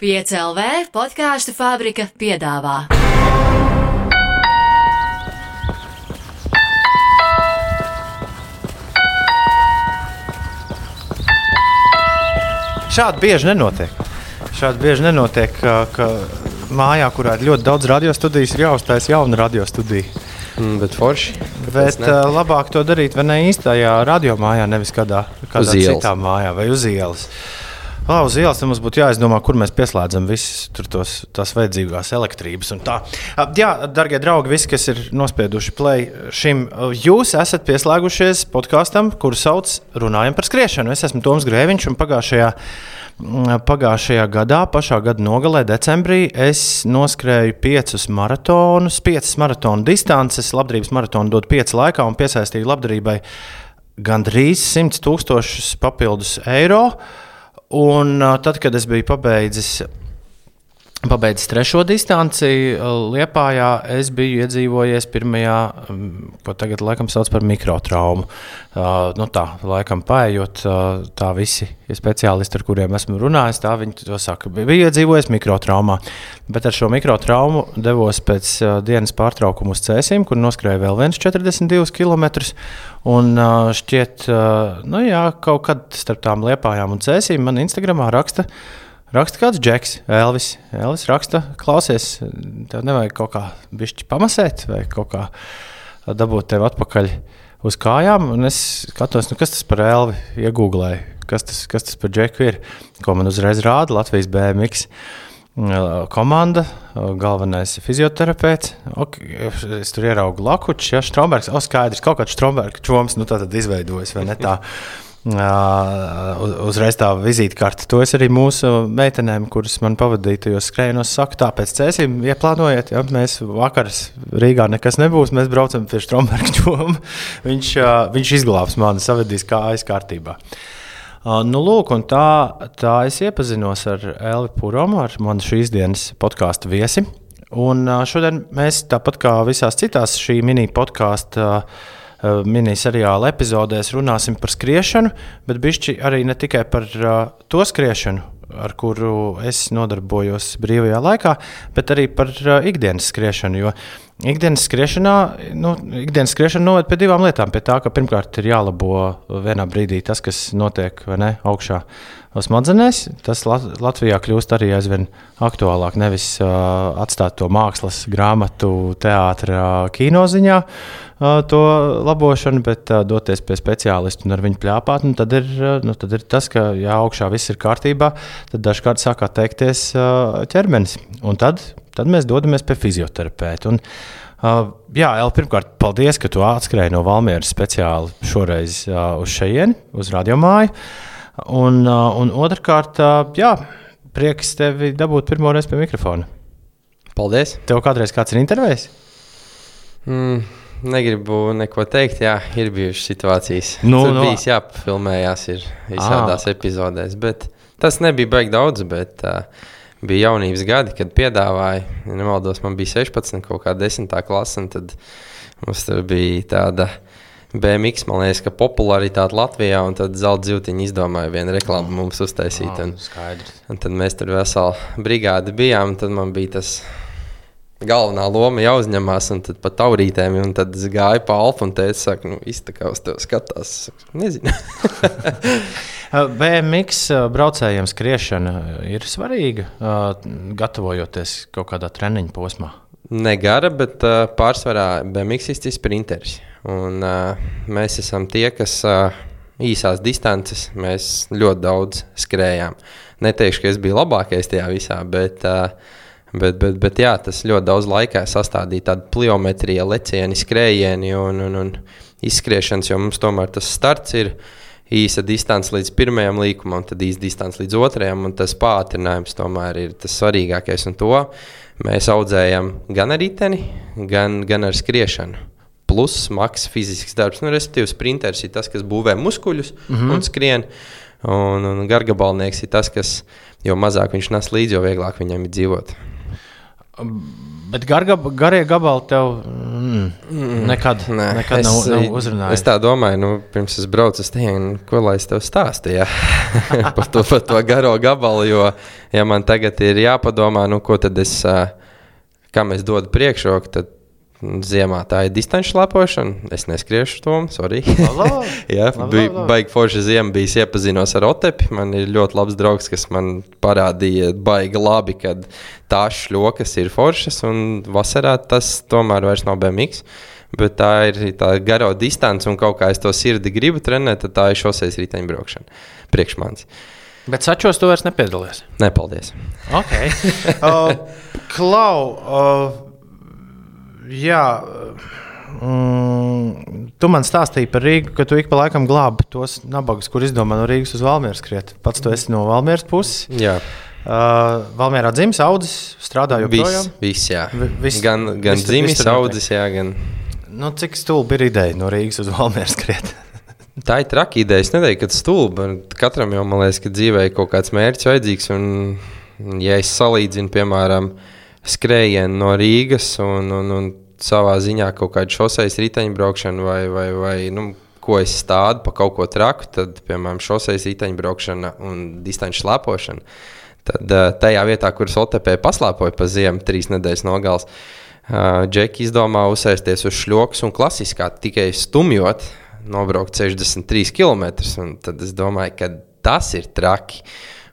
5LV podkāstu fabrika piedāvā. Šādi bieži nenotiek. Šādi bieži nenotiek, ka, ka mājā, kurā ir ļoti daudz radiostudijas, ir jāuzstājas jauna radiostudija. Mm, bet forši. Bet uh, labāk to darīt vai ne īstajā radiomājā, nevis kādā, kādā citā mājā vai uz ielas. Lā, uz ielas mums būtu jāizdomā, kur mēs pieslēdzam visas tos, tās vajadzīgās elektrības. Jā, darbie draugi, visi, kas ir nospieduši play šim, jūs esat pieslēgušies podkāstam, kuru sauc Runājam par skriešanu. Es esmu Toms Grēviņš, un pagājušajā, pagājušajā gadā, pašā gada nogalē, decembrī, es noskrēju piecus maratonus, piecas maratonu distances. Labdarības maratonu dod pieci laikā un piesaistīju labdarībai gandrīz 100 tūkstošus papildus eiro. Un tad, kad es biju pabeidzis, pabeidzis trešo distanci Lietpājā, es biju iedzīvojies pirmajā, um, ko tagad laikam sauc par mikrotraumu. Uh, nu tā, laikam paiet, uh, tā visi speciālisti, ar kuriem esmu runājis, tā viņi to saka. Biju iedzīvojies mikrotraumā, bet ar šo mikrotraumu devos pēc uh, dienas pārtraukuma uz cēsīm, kur noskrēju vēl viens 42 km. Un uh, šķiet, uh, nu jā, kaut kad starp tām liepājām un cēsīm man Instagramā raksta, raksta kāds džeks, Elvis. Elvis raksta, klausies, tev nevajag kaut kā bišķi pamasēt vai kaut kā dabūt tevi atpakaļ uz kājām. Un es skatos, nu, kas tas par Elvi iegūlēju, kas tas, kas tas par džeku ir, ko man uzreiz rāda Latvijas BMX komanda, galvenais fizioterapeits. Ok, es tur ieraugu Lakučs, ja Strombergs. O, skaidrs, kaut kāds Strombergs čoms, nu tā tad izveidojas, vai ne tā. Uzreiz tā vizītkarte. To es arī mūsu meitenēm, kuras man pavadīja tajos skrejienos, saku, tāpēc cēsim, ieplānojiet, ja mēs vakars Rīgā nekas nebūs, mēs braucam pie Stromberga čoma. Viņš, viņš izglābs mani, savedīs kājas kārtībā. Nu, lūk, tā, tā es iepazinos ar Elvi Puromu, ar manu šīs dienas podkāstu viesi. Un šodien mēs, tāpat kā visās citās šī mini-podkāstu uh, miniseriāla epizodēs, runāsim par skriešanu, bet bišķi arī ne tikai par uh, to skriešanu, ar kuru es nodarbojos brīvajā laikā, bet arī par uh, ikdienas skriešanu. Jo ikdienas skriešanā, nu, ikdienas skriešana noved pie divām lietām. Pie tā, ka pirmkārt ir jālabo vienā brīdī tas, kas notiek ne, augšā smadzenēs. Tas Lat Latvijā kļūst arī aizvien aktuālāk. Nevis uh, atstāt to mākslas, grāmatu, teātras, kinoziņā uh, to labošanu, bet uh, doties pie speciālista un ar viņu plāpāt. Nu, tad, ir, uh, nu, tad ir tas, ka ja augšā viss ir kārtībā, tad dažkārt sāk atteikties uh, ķermenis. Un tad, tad mēs dodamies pie fizioterapeita. Un, Uh, jā, El, pirmkārt, paldies, ka tu atskrēji no Valmieras speciāli šoreiz uh, uz šejieni, uz radiomāju. Uh, un otrkārt, uh, jā, prieks tevi dabūt pirmo reizi pie mikrofona. Paldies! Tev kādreiz kāds ir intervējis? Mm, negribu neko teikt. Jā, ir bijušas situācijas. Nu, Tur nu. bijis jāpafilmējās ir visādās epizodēs. Bet tas nebija baigi daudz. Bet, uh, bija jaunības gadi, kad piedāvāja, ja nemaldos, man bija 16, kaut kā 10. klase. un Tad mums tur bija tāda. BMX, man liekas, ka popularitāte Latvijā, un tad zelta zīltiņa izdomāja vienu reklāmu mums uztaisīt. Un, skaidrs. un tad mēs tur veseli brigādi bijām, un tad man bija tas galvenā loma jāuzņemās, un tad pat taurītēm, un tad es gāju pa alfa, un teicu, saka, nu, iztakā uz tevi skatās. Saku, Nezinu. BMX uh, braucējiem skriešana ir svarīga, gatavojoties kaut kādā treniņa posmā. Negara, bet pārsvarā BMX sprinteris. Un, uh, mēs esam tie, kas uh, īsās distances mēs ļoti daudz skrējām. Neteikšu, ka es biju labākais tajā visā, bet, uh, bet, bet, bet jā, tas ļoti daudz laikā sastādīja tādu pliometriju, lecieni, skrējieni un, un, un izskriešanas, jo mums tomēr tas starts ir īsa distance līdz pirmajam līkumam, tad īsa distance līdz otrajam, un tas pātrinājums tomēr ir tas svarīgākais. Un to mēs audzējam gan ar riteni, gan, gan ar skriešanu. Plus smags fizisks darbs. Nu, respektīvi, sprinteris ir tas, kas būvē muskuļus mm -hmm. un skrien. Un, un gargabalnieks ir tas, kas jo mazāk viņš nes līdzi, jo vieglāk viņam ir dzīvot. Bet gar, garie gabali tev mm, nekad, Nē, nekad nav, nav uzrunājis. Es tā domāju, nu, pirms es braucu uz turieni, ko lai es tev stāstīju par, to, par to garo gabalu. Jo, ja man tagad ir jāpadomā, nu, ko tad es, kam es dodu priekšroku, tad Ziemā tā ir distanču lepošana. Es neskriešu to, sorry. Jā, bija baigi forša ziema, bija iepazinos ar Otepi. Man ir ļoti labs draugs, kas man parādīja baigi labi, kad tās šļokas ir foršas, un vasarā tas tomēr vairs nav BMX. Bet tā ir tā garo distance, un kaut kā es to sirdi gribu trenēt, tad tā ir šoseis riteņbraukšana priekš manis. Bet sačos tu vairs nepiedalies? Nepaldies. Okay. uh, Klau, uh, jā. Mm, tu man stāstīji par Rīgu, ka tu ik pa laikam glābi tos nabagus, kur izdomā no Rīgas uz Valmieras skriet. Pats tu esi no Valmieras puses. Jā. Uh, Valmierā dzimis, audzis, strādāja joprojām. Viss, viss jā. Vis, gan gan vis, dzimis, audzis, jā, gan. Nu, cik stulbi ir ideja no Rīgas uz Valmieras skriet? Tā ir traki ideja. Es neteiktu, ka stulba. Katram jau man liekas, ka dzīvē ir kaut kāds mērķis vajadzīgs. Un, ja es salīdzinu, piemēram, uh, skrējienu no Rīgas un, un, un savā ziņā kaut kādu šoseis riteņbraukšanu vai, vai, vai nu, ko es stādu pa kaut ko traku, tad, piemēram, šoseis riteņbraukšana un distanču slēpošana. Tad uh, tajā vietā, kur Sotepē paslēpoja pa ziemu, trīs nedēļas nogals, uh, Džeki izdomā uzsēsties uz šļoks un klasiskā tikai stumjot, nobraukt 63 km. Tad es domāju, ka tas ir traki.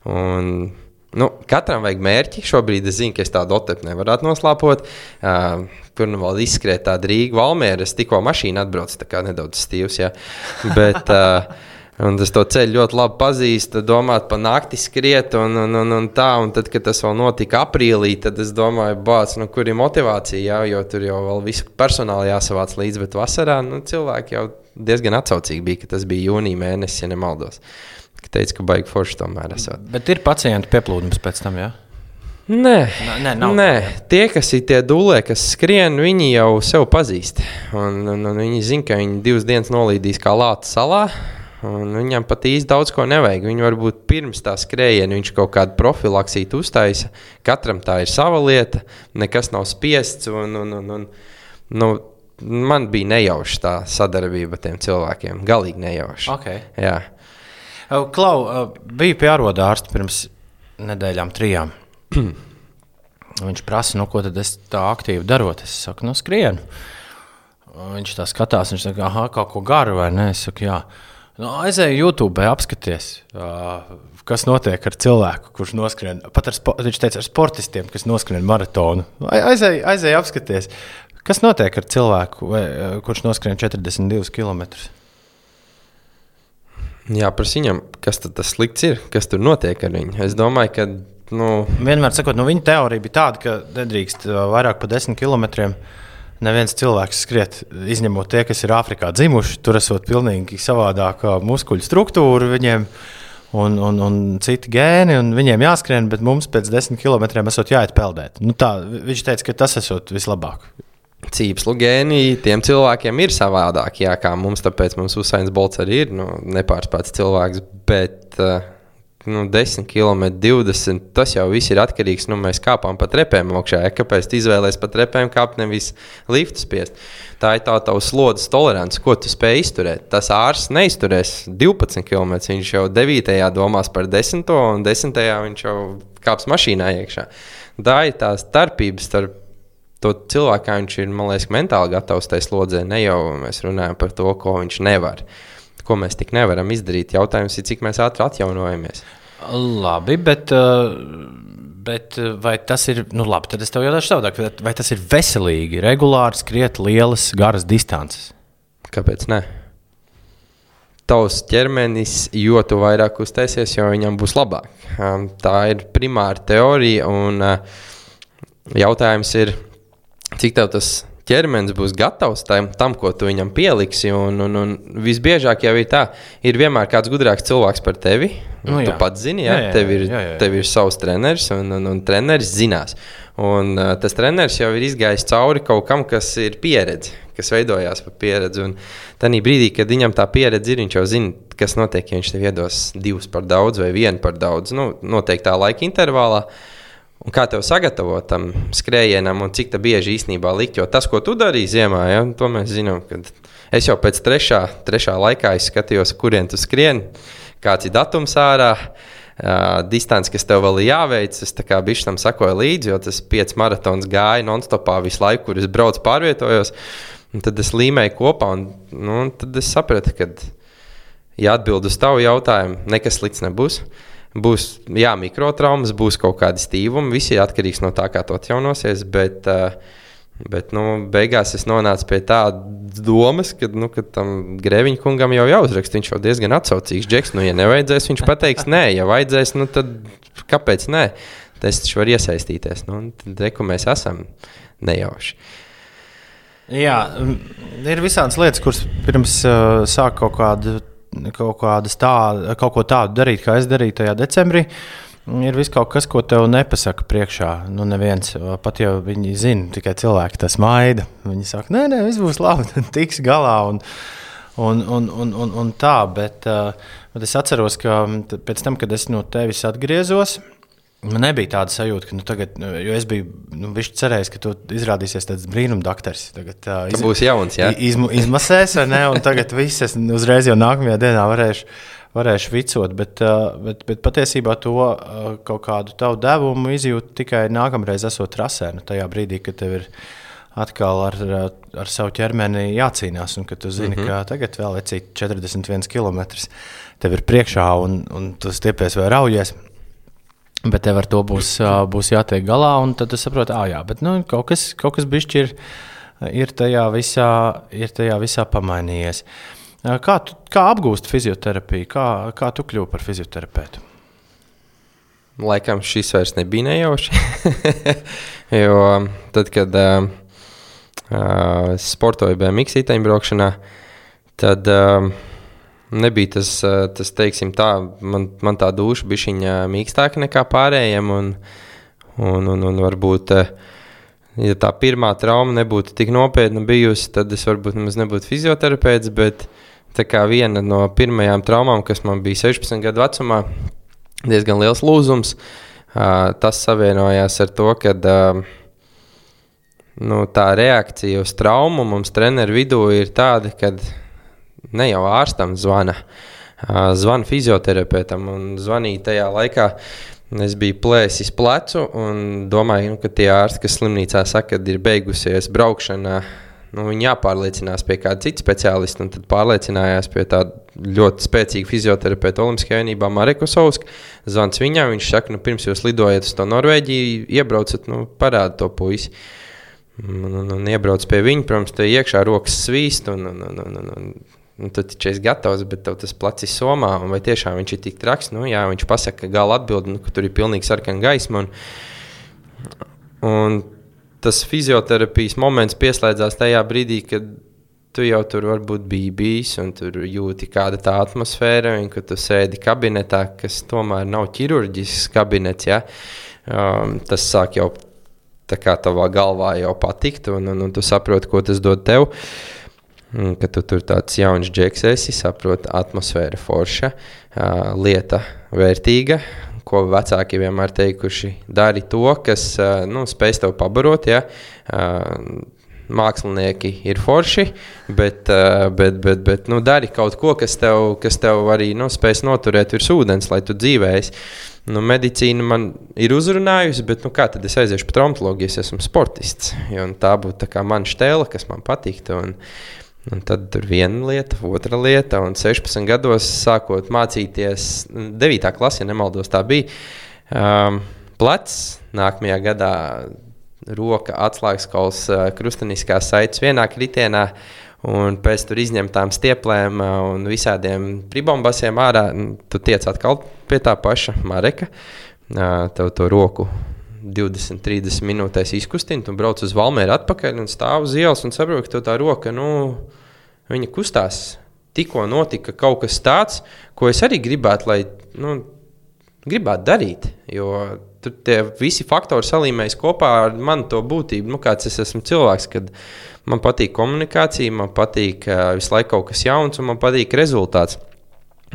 Un Nu, katram vajag mērķi. Šobrīd es zinu, ka es tādu otepu nevaru noslēpot. Uh, kur nu vēl izskriet tāda Rīga valmiera. Es tikko mašīnu atbraucu, tā kā nedaudz stīvs. Ja. Bet, uh, Un es to ceļu ļoti labi pazīstu, domāt par nakti skriet, un, un, un, un tā. Un tad, kad tas vēl notika aprīlī, tad es domāju, bāc, nu, kur ir motivācija, jā, jo tur jau vēl visu personālu jāsavāc līdzi, bet vasarā nu, cilvēki jau diezgan atsaucīgi bija, ka tas bija jūnija mēnesis, ja nemaldos. Uh, ka teica, ka baigi forši tomēr esat. Bet ir pacientu pieplūdums pēc tam, jā? Nē, nē, nav. nē, tie, kas ir tie dūlē, kas skrien, viņi jau sev pazīst. Un, un, un viņi zina, ka viņi divas dienas nolīdīs kā Lāta salā. Viņam pat īsti daudz ko nevajag. Viņu varbūt pirms tā skrējiena viņš kaut kādu profilaksītu uztaisa. Katram tā ir sava lieta, nekas nav spiests. Un, un, un, un, nu, man bija nejauša tā sadarbība ar tiem cilvēkiem. Galīgi nejauša. Okay. Jā. Klau, biju pie āroda ārsta pirms nedēļām, trijām. Viņš prasa, nu, ko tad es tā aktīvi darot. Es saku, nu, skrienu. Viņš tā skatās, viņš saka, ah, kaut ko garu vai nē. Es saku, jā. Nu, aizēju YouTube, apskaties, kas notiek ar cilvēku, kurš noskrien. Pat ar, viņš teica, ar sportistiem, kas noskrien maratonu. Aizēju, aizēju apskaties, kas notiek ar cilvēku, vai, kurš noskrien 42 km. Jā, par viņam, kas tas slikts ir, kas tur notiek ar viņu. Es domāju, ka. Nu... Vienmēr sakot, nu, viņa teorija bija tāda, ka nedrīkst vairāk par desmit kilometriem. Neviens cilvēks skriet, izņemot tie, kas ir Āfrikā dzimuši. Tur esot pilnīgi savādāka muskuļu struktūra viņiem un, un, un citi gēni. Un viņiem jāskrien, bet mums pēc desmit kilometriem esot jāiet peldēt. Nu, tā, viņš teica, ka tas esot vislabāk. Cīpslu gēniji tiem cilvēkiem ir savādāk, jā, kā mums, tāpēc mums Usains Bolts arī ir nu, nepārspēts cilvēks, bet uh, nu, 10 km, 20 tas jau viss ir atkarīgs. Nu, mēs kāpām pa trepēm augšā, ja kāpēc tu izvēlējies pa trepēm kāpt, nevis liftu spiest. Tā ir tā tavs slodzes tolerants, ko tu spēj izturēt. Tas ārsts neizturēs 12 km, viņš jau 9. domās par 10. un 10. viņš jau kāps mašīnā iekšā. Tā ir tā starpība starp to cilvēku, viņš ir liekas, mentāli gatavs tajā slodzē. Ne jau mēs runājam par to, ko viņš nevar. Ko mēs tik nevaram izdarīt. Jautājums ir, cik mēs ātri atjaunojamies. Labi, bet, uh, bet uh, vai tas ir, nu labi, tad es tev jautāšu savādāk, vai tas ir veselīgi, regulāri skriet lielas, garas distances? Kāpēc ne? Tavs ķermenis, jo tu vairāk uztaisies, jo viņam būs labāk. Tā ir primāra teorija, un uh, jautājums ir, cik tev tas ķermenis būs gatavs tam, tam ko tu viņam pieliksi. Un, un, un visbiežāk jau ir tā, ir vienmēr kāds gudrāks cilvēks par tevi. Nu, tu pats zini, ja? jā, jā, tev, ir, jā, jā, jā. tev ir savs treneris, un, un, un treneris zinās. Un, uh, tas treneris jau ir izgājis cauri kaut kam, kas ir pieredze, kas veidojās pa pieredzi. Un tajā brīdī, kad viņam tā pieredze ir, viņš jau zina, kas notiek, ja viņš tev iedos divus par daudz vai vienu par daudz, nu, noteiktā laika intervālā. Un kā tev sagatavot tam skrējienam, un cik bieži īstenībā likt? Jo tas, ko tu darīji ziemā, ja, to mēs zinām. Es jau pēc trešā, trešā laikā skatījos, kurien tu skrieni, kāds ir datums ārā. Uh, distance, kas tev vēl ir jāveic, es tam bišķi tam sakoju līdzi, jo tas pieci maratons gāja non-stopā visu laiku, kur es braucu, pārvietojos. Tad es līmēju kopā, un nu, tad es sapratu, ka, ja atbild uz tavu jautājumu, nekas slikts nebūs. Uh, Būs jā, mikrotraumas, būs kaut kādi stīvumi. Viss ir atkarīgs no tā, kā to atjaunosies. Bet, uh, Bet, nu, beigās es nonācu pie tādas domas, ka, nu, ka tam grēviņa kungam jau jāuzraksta. Viņš jau diezgan atsaucīgs. Džeks, nu, ja nevajadzēs, viņš pateiks, nē, ja vajadzēs, nu, tad kāpēc nē? Es taču varu iesaistīties. Nu, tad, re, mēs esam nejauši. Jā, ir visādas lietas, kuras pirms uh, sāk kaut kādu kaut, tā, kaut ko tādu darīt, kā es darīju tajā decembrī. Ir viss kaut kas, ko tev nepasaka priekšā. Nu, neviens, pat ja viņi zina, tikai cilvēki tas maida. Viņi saka, nē, nē, viss būs labi, tiks galā. Un, un, un, un, un, un tā, bet, bet es atceros, ka pēc tam, kad es no tevis atgriezos, Man nebija tāda sajūta, ka, nu, tagad, nu, jo es biju nu, cerējis, ka tu izrādīsies tāds brīnumdaktars. Tagad uh, iz, būs jauns, jā. Iz, izmasēs, ne, un tagad viss es uzreiz jau nākamajā dienā varēšu, varēšu vicot. Bet, uh, bet, bet patiesībā to uh, kaut kādu tavu devumu izjūtu tikai nākamreiz, esot trasē. Nu, tajā brīdī, kad tev ir atkal ar, ar savu ķermeni jācīnās, un ka tu zini, mm -hmm. ka tagad vēl ir 41 km. Tev ir priekšā, un, un tu stiepies vai raujies. Bet tev ar to būs, būs jātiek galā, un tad tu saproti, ah, jā, bet nu, kaut kas, kaut kas bišķi ir, ir, tajā visā, ir tajā visā pamainījies. Kā, tu, kā apgūst fizioterapiju? Kā, kā tu kļuvi par fizioterapeitu? Laikam šis vairs nebija nejauši. jo tad, kad uh, sportoju BMX iteņbraukšanā, tad uh, nebija tas, eh, tas teiksim, tā, man, man tā duša bija viņa mīkstāka nekā pārējiem. Un, un, un, un varbūt, eh, ja tā pirmā trauma nebūtu tik nopietna bijusi, tad es varbūt nemaz nebūtu fizioterapeits. Bet viena no pirmajām traumām, kas man bija 16 gadu vecumā, diezgan liels lūzums, tas savienojās ar to, ka. Nu, tā reakcija uz traumu mums treneru vidū ir tāda, ka ne jau ārstam zvana, zvana fizioterapeitam un zvanīja tajā laikā. Es biju plēsis plecu un domāju, nu, ka tie ārsti, kas slimnīcā saka, ka ir beigusies braukšana, nu, viņi jāpārliecinās pie kāda cita speciālista. Tad pārliecinājās pie tāda ļoti spēcīga fizioterapeuta Olimpiskajā vienībā, Mareko Sauska. Zvans viņam, viņš saka, nu, pirms jūs lidojat uz to Norvēģiju, iebraucat, nu, parāda to puisi. Un, un, un iebrauc pie viņa, protams, te iekšā rokas svīst. Un, un, un, un, un, Nu, tu taču esi gatavs, bet tev tas placis somā, vai tiešām viņš ir tik traks? Nu, jā, viņš pasaka, ka gala atbild, nu, ka tur ir pilnīgi sarkana gaisma. Un, un tas fizioterapijas moments pieslēdzās tajā brīdī, kad tu jau tur varbūt biji bijis, un tur jūti kāda tā atmosfēra, un ka tu sēdi kabinetā, kas tomēr nav ķirurģisks kabinets. Ja? Um, tas sāk jau tā kā tavā galvā jau patikt, un, un, un tu saproti, ko tas dod tev. Uh, ka tu tur tāds jauns džeks esi, saproti, atmosfēra forša, lieta vērtīga, ko vecāki vienmēr teikuši, dari to, kas nu, spēj tev pabarot. Ja? Mākslinieki ir forši, bet, bet, bet, bet nu, dari kaut ko, kas tev, kas tev arī nu, spēs noturēt virs ūdens, lai tu dzīvēsi. Nu, medicīna man ir uzrunājusi, bet nu, kā tad es aiziešu pa traumatoloģiju, ja es esmu sportists? Jo, tā būtu tā mana stēla, kas man patiktu. Un, uh, Un tad tur viena lieta, otra lieta, un 16 gados sākot mācīties, 9. klasē, ja nemaldos, tā bija. Um, plecs, nākamajā gadā roka, atslēgas kauls, uh, krusteniskās saites vienā kritienā. Un pēc tam izņemtām stieplēm uh, un visādiem pribombasiem ārā, tu tiec atkal pie tā paša Mareka. Uh, tev to roku 20, 30 minūtēs izkustina, tu brauc uz Valmēru atpakaļ un stāv uz ielas un saproti, ka tā roka, nu, viņa kustās. Tikko notika kaut kas tāds, ko es arī gribētu, lai, nu, gribētu darīt. Jo tur tie visi faktori salīmējas kopā ar manu to būtību, nu, kāds es esmu cilvēks, kad man patīk komunikācija, man patīk uh, visu laiku kaut kas jauns un man patīk rezultāts.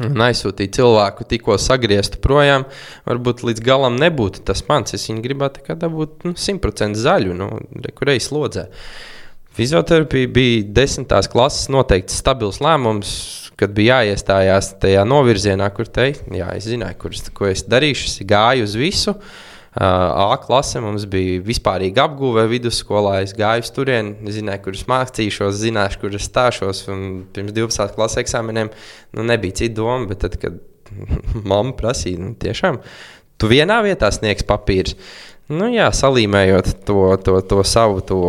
Un aizsūtīt cilvēku, tikko sagrieztu projām, varbūt līdz galam nebūtu tas pants. Es viņu gribētu dabūt nu, 100% zaļu, nu, kurēji slodzē. Fizioterapija bija desmitās klases noteikti stabils lēmums, kad bija jāiestājās tajā novirzienā, kur teikt, jā, es zināju, kur, ko es darīšu, es gāju uz visu. A klase mums bija vispārīga apgūve vidusskolā. Es gāju tur, zināju, kur es mācīšos, zināšu, kur es stāšos. Pirms 12. klases eksāmeniem nu, nebija cita doma, bet tad, kad mamma prasīja, nu, tiešām, tu vienā vietā sniegs papīrs. Nu, jā, salīmējot to, to, to savu to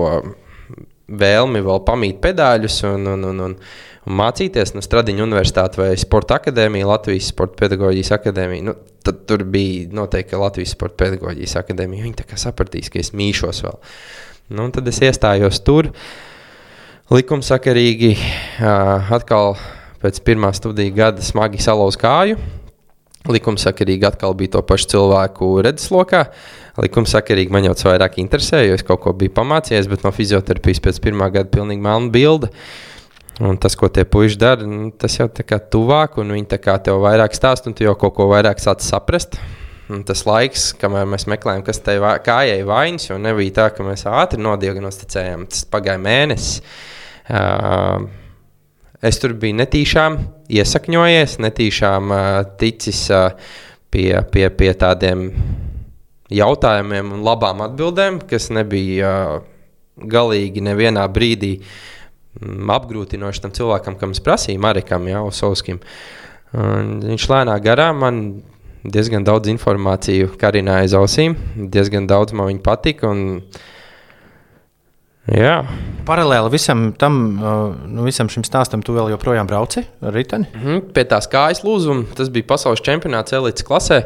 vēlmi vēl pamīt pedāļus un, un, un, un, un mācīties nu, Stradiņa Universitātes vai Sporta akadēmija, Latvijas Sporta pedagoģijas akadēmija, nu, tad tur bija noteikti Latvijas Sporta pedagoģijas akadēmija. Viņi tā kā sapratīs, ka es mīšos vēl. Nu, tad es iestājos tur. Likumsakarīgi atkal pēc pirmā studiju gada smagi salauz kāju. Likumsakarīgi atkal bija to pašu cilvēku redzeslokā. Likumsakarīgi man jau tas vairāk interesēja, jo es kaut ko biju pamācījies, bet no fizioterapijas pēc pirmā gada pilnīgi melna bilde. Uh, Un tas, ko tie puiši dara, nu, tas jau tā kā tuvāk, un viņi tev vairāk stāst, un tu jau kaut ko vairāk sāc saprast. Un tas laiks, kamēr mēs meklējām, kas tai kājai vainas, jo nebija tā, ka mēs ātri nodiagnosticējām. Tas pagāja mēnesis. Uh, es tur biju netīšām iesakņojies, netīšām uh, ticis uh, pie, pie, pie tādiem jautājumiem un labām atbildēm, kas nebija uh, galīgi nevienā brīdī uh, apgrūtinoši tam cilvēkam, kam es prasīju, Marikam, jau Sovskim. Un viņš lēnā garā man diezgan daudz informāciju karināja aiz ausīm, diezgan daudz man viņa patika. Un, Jā. Paralēli visam tam, nu, visam šim stāstam, tu vēl joprojām brauci ar riteni? Mm -hmm, pie tās kājas lūzuma, tas bija pasaules čempionāts elites klasē,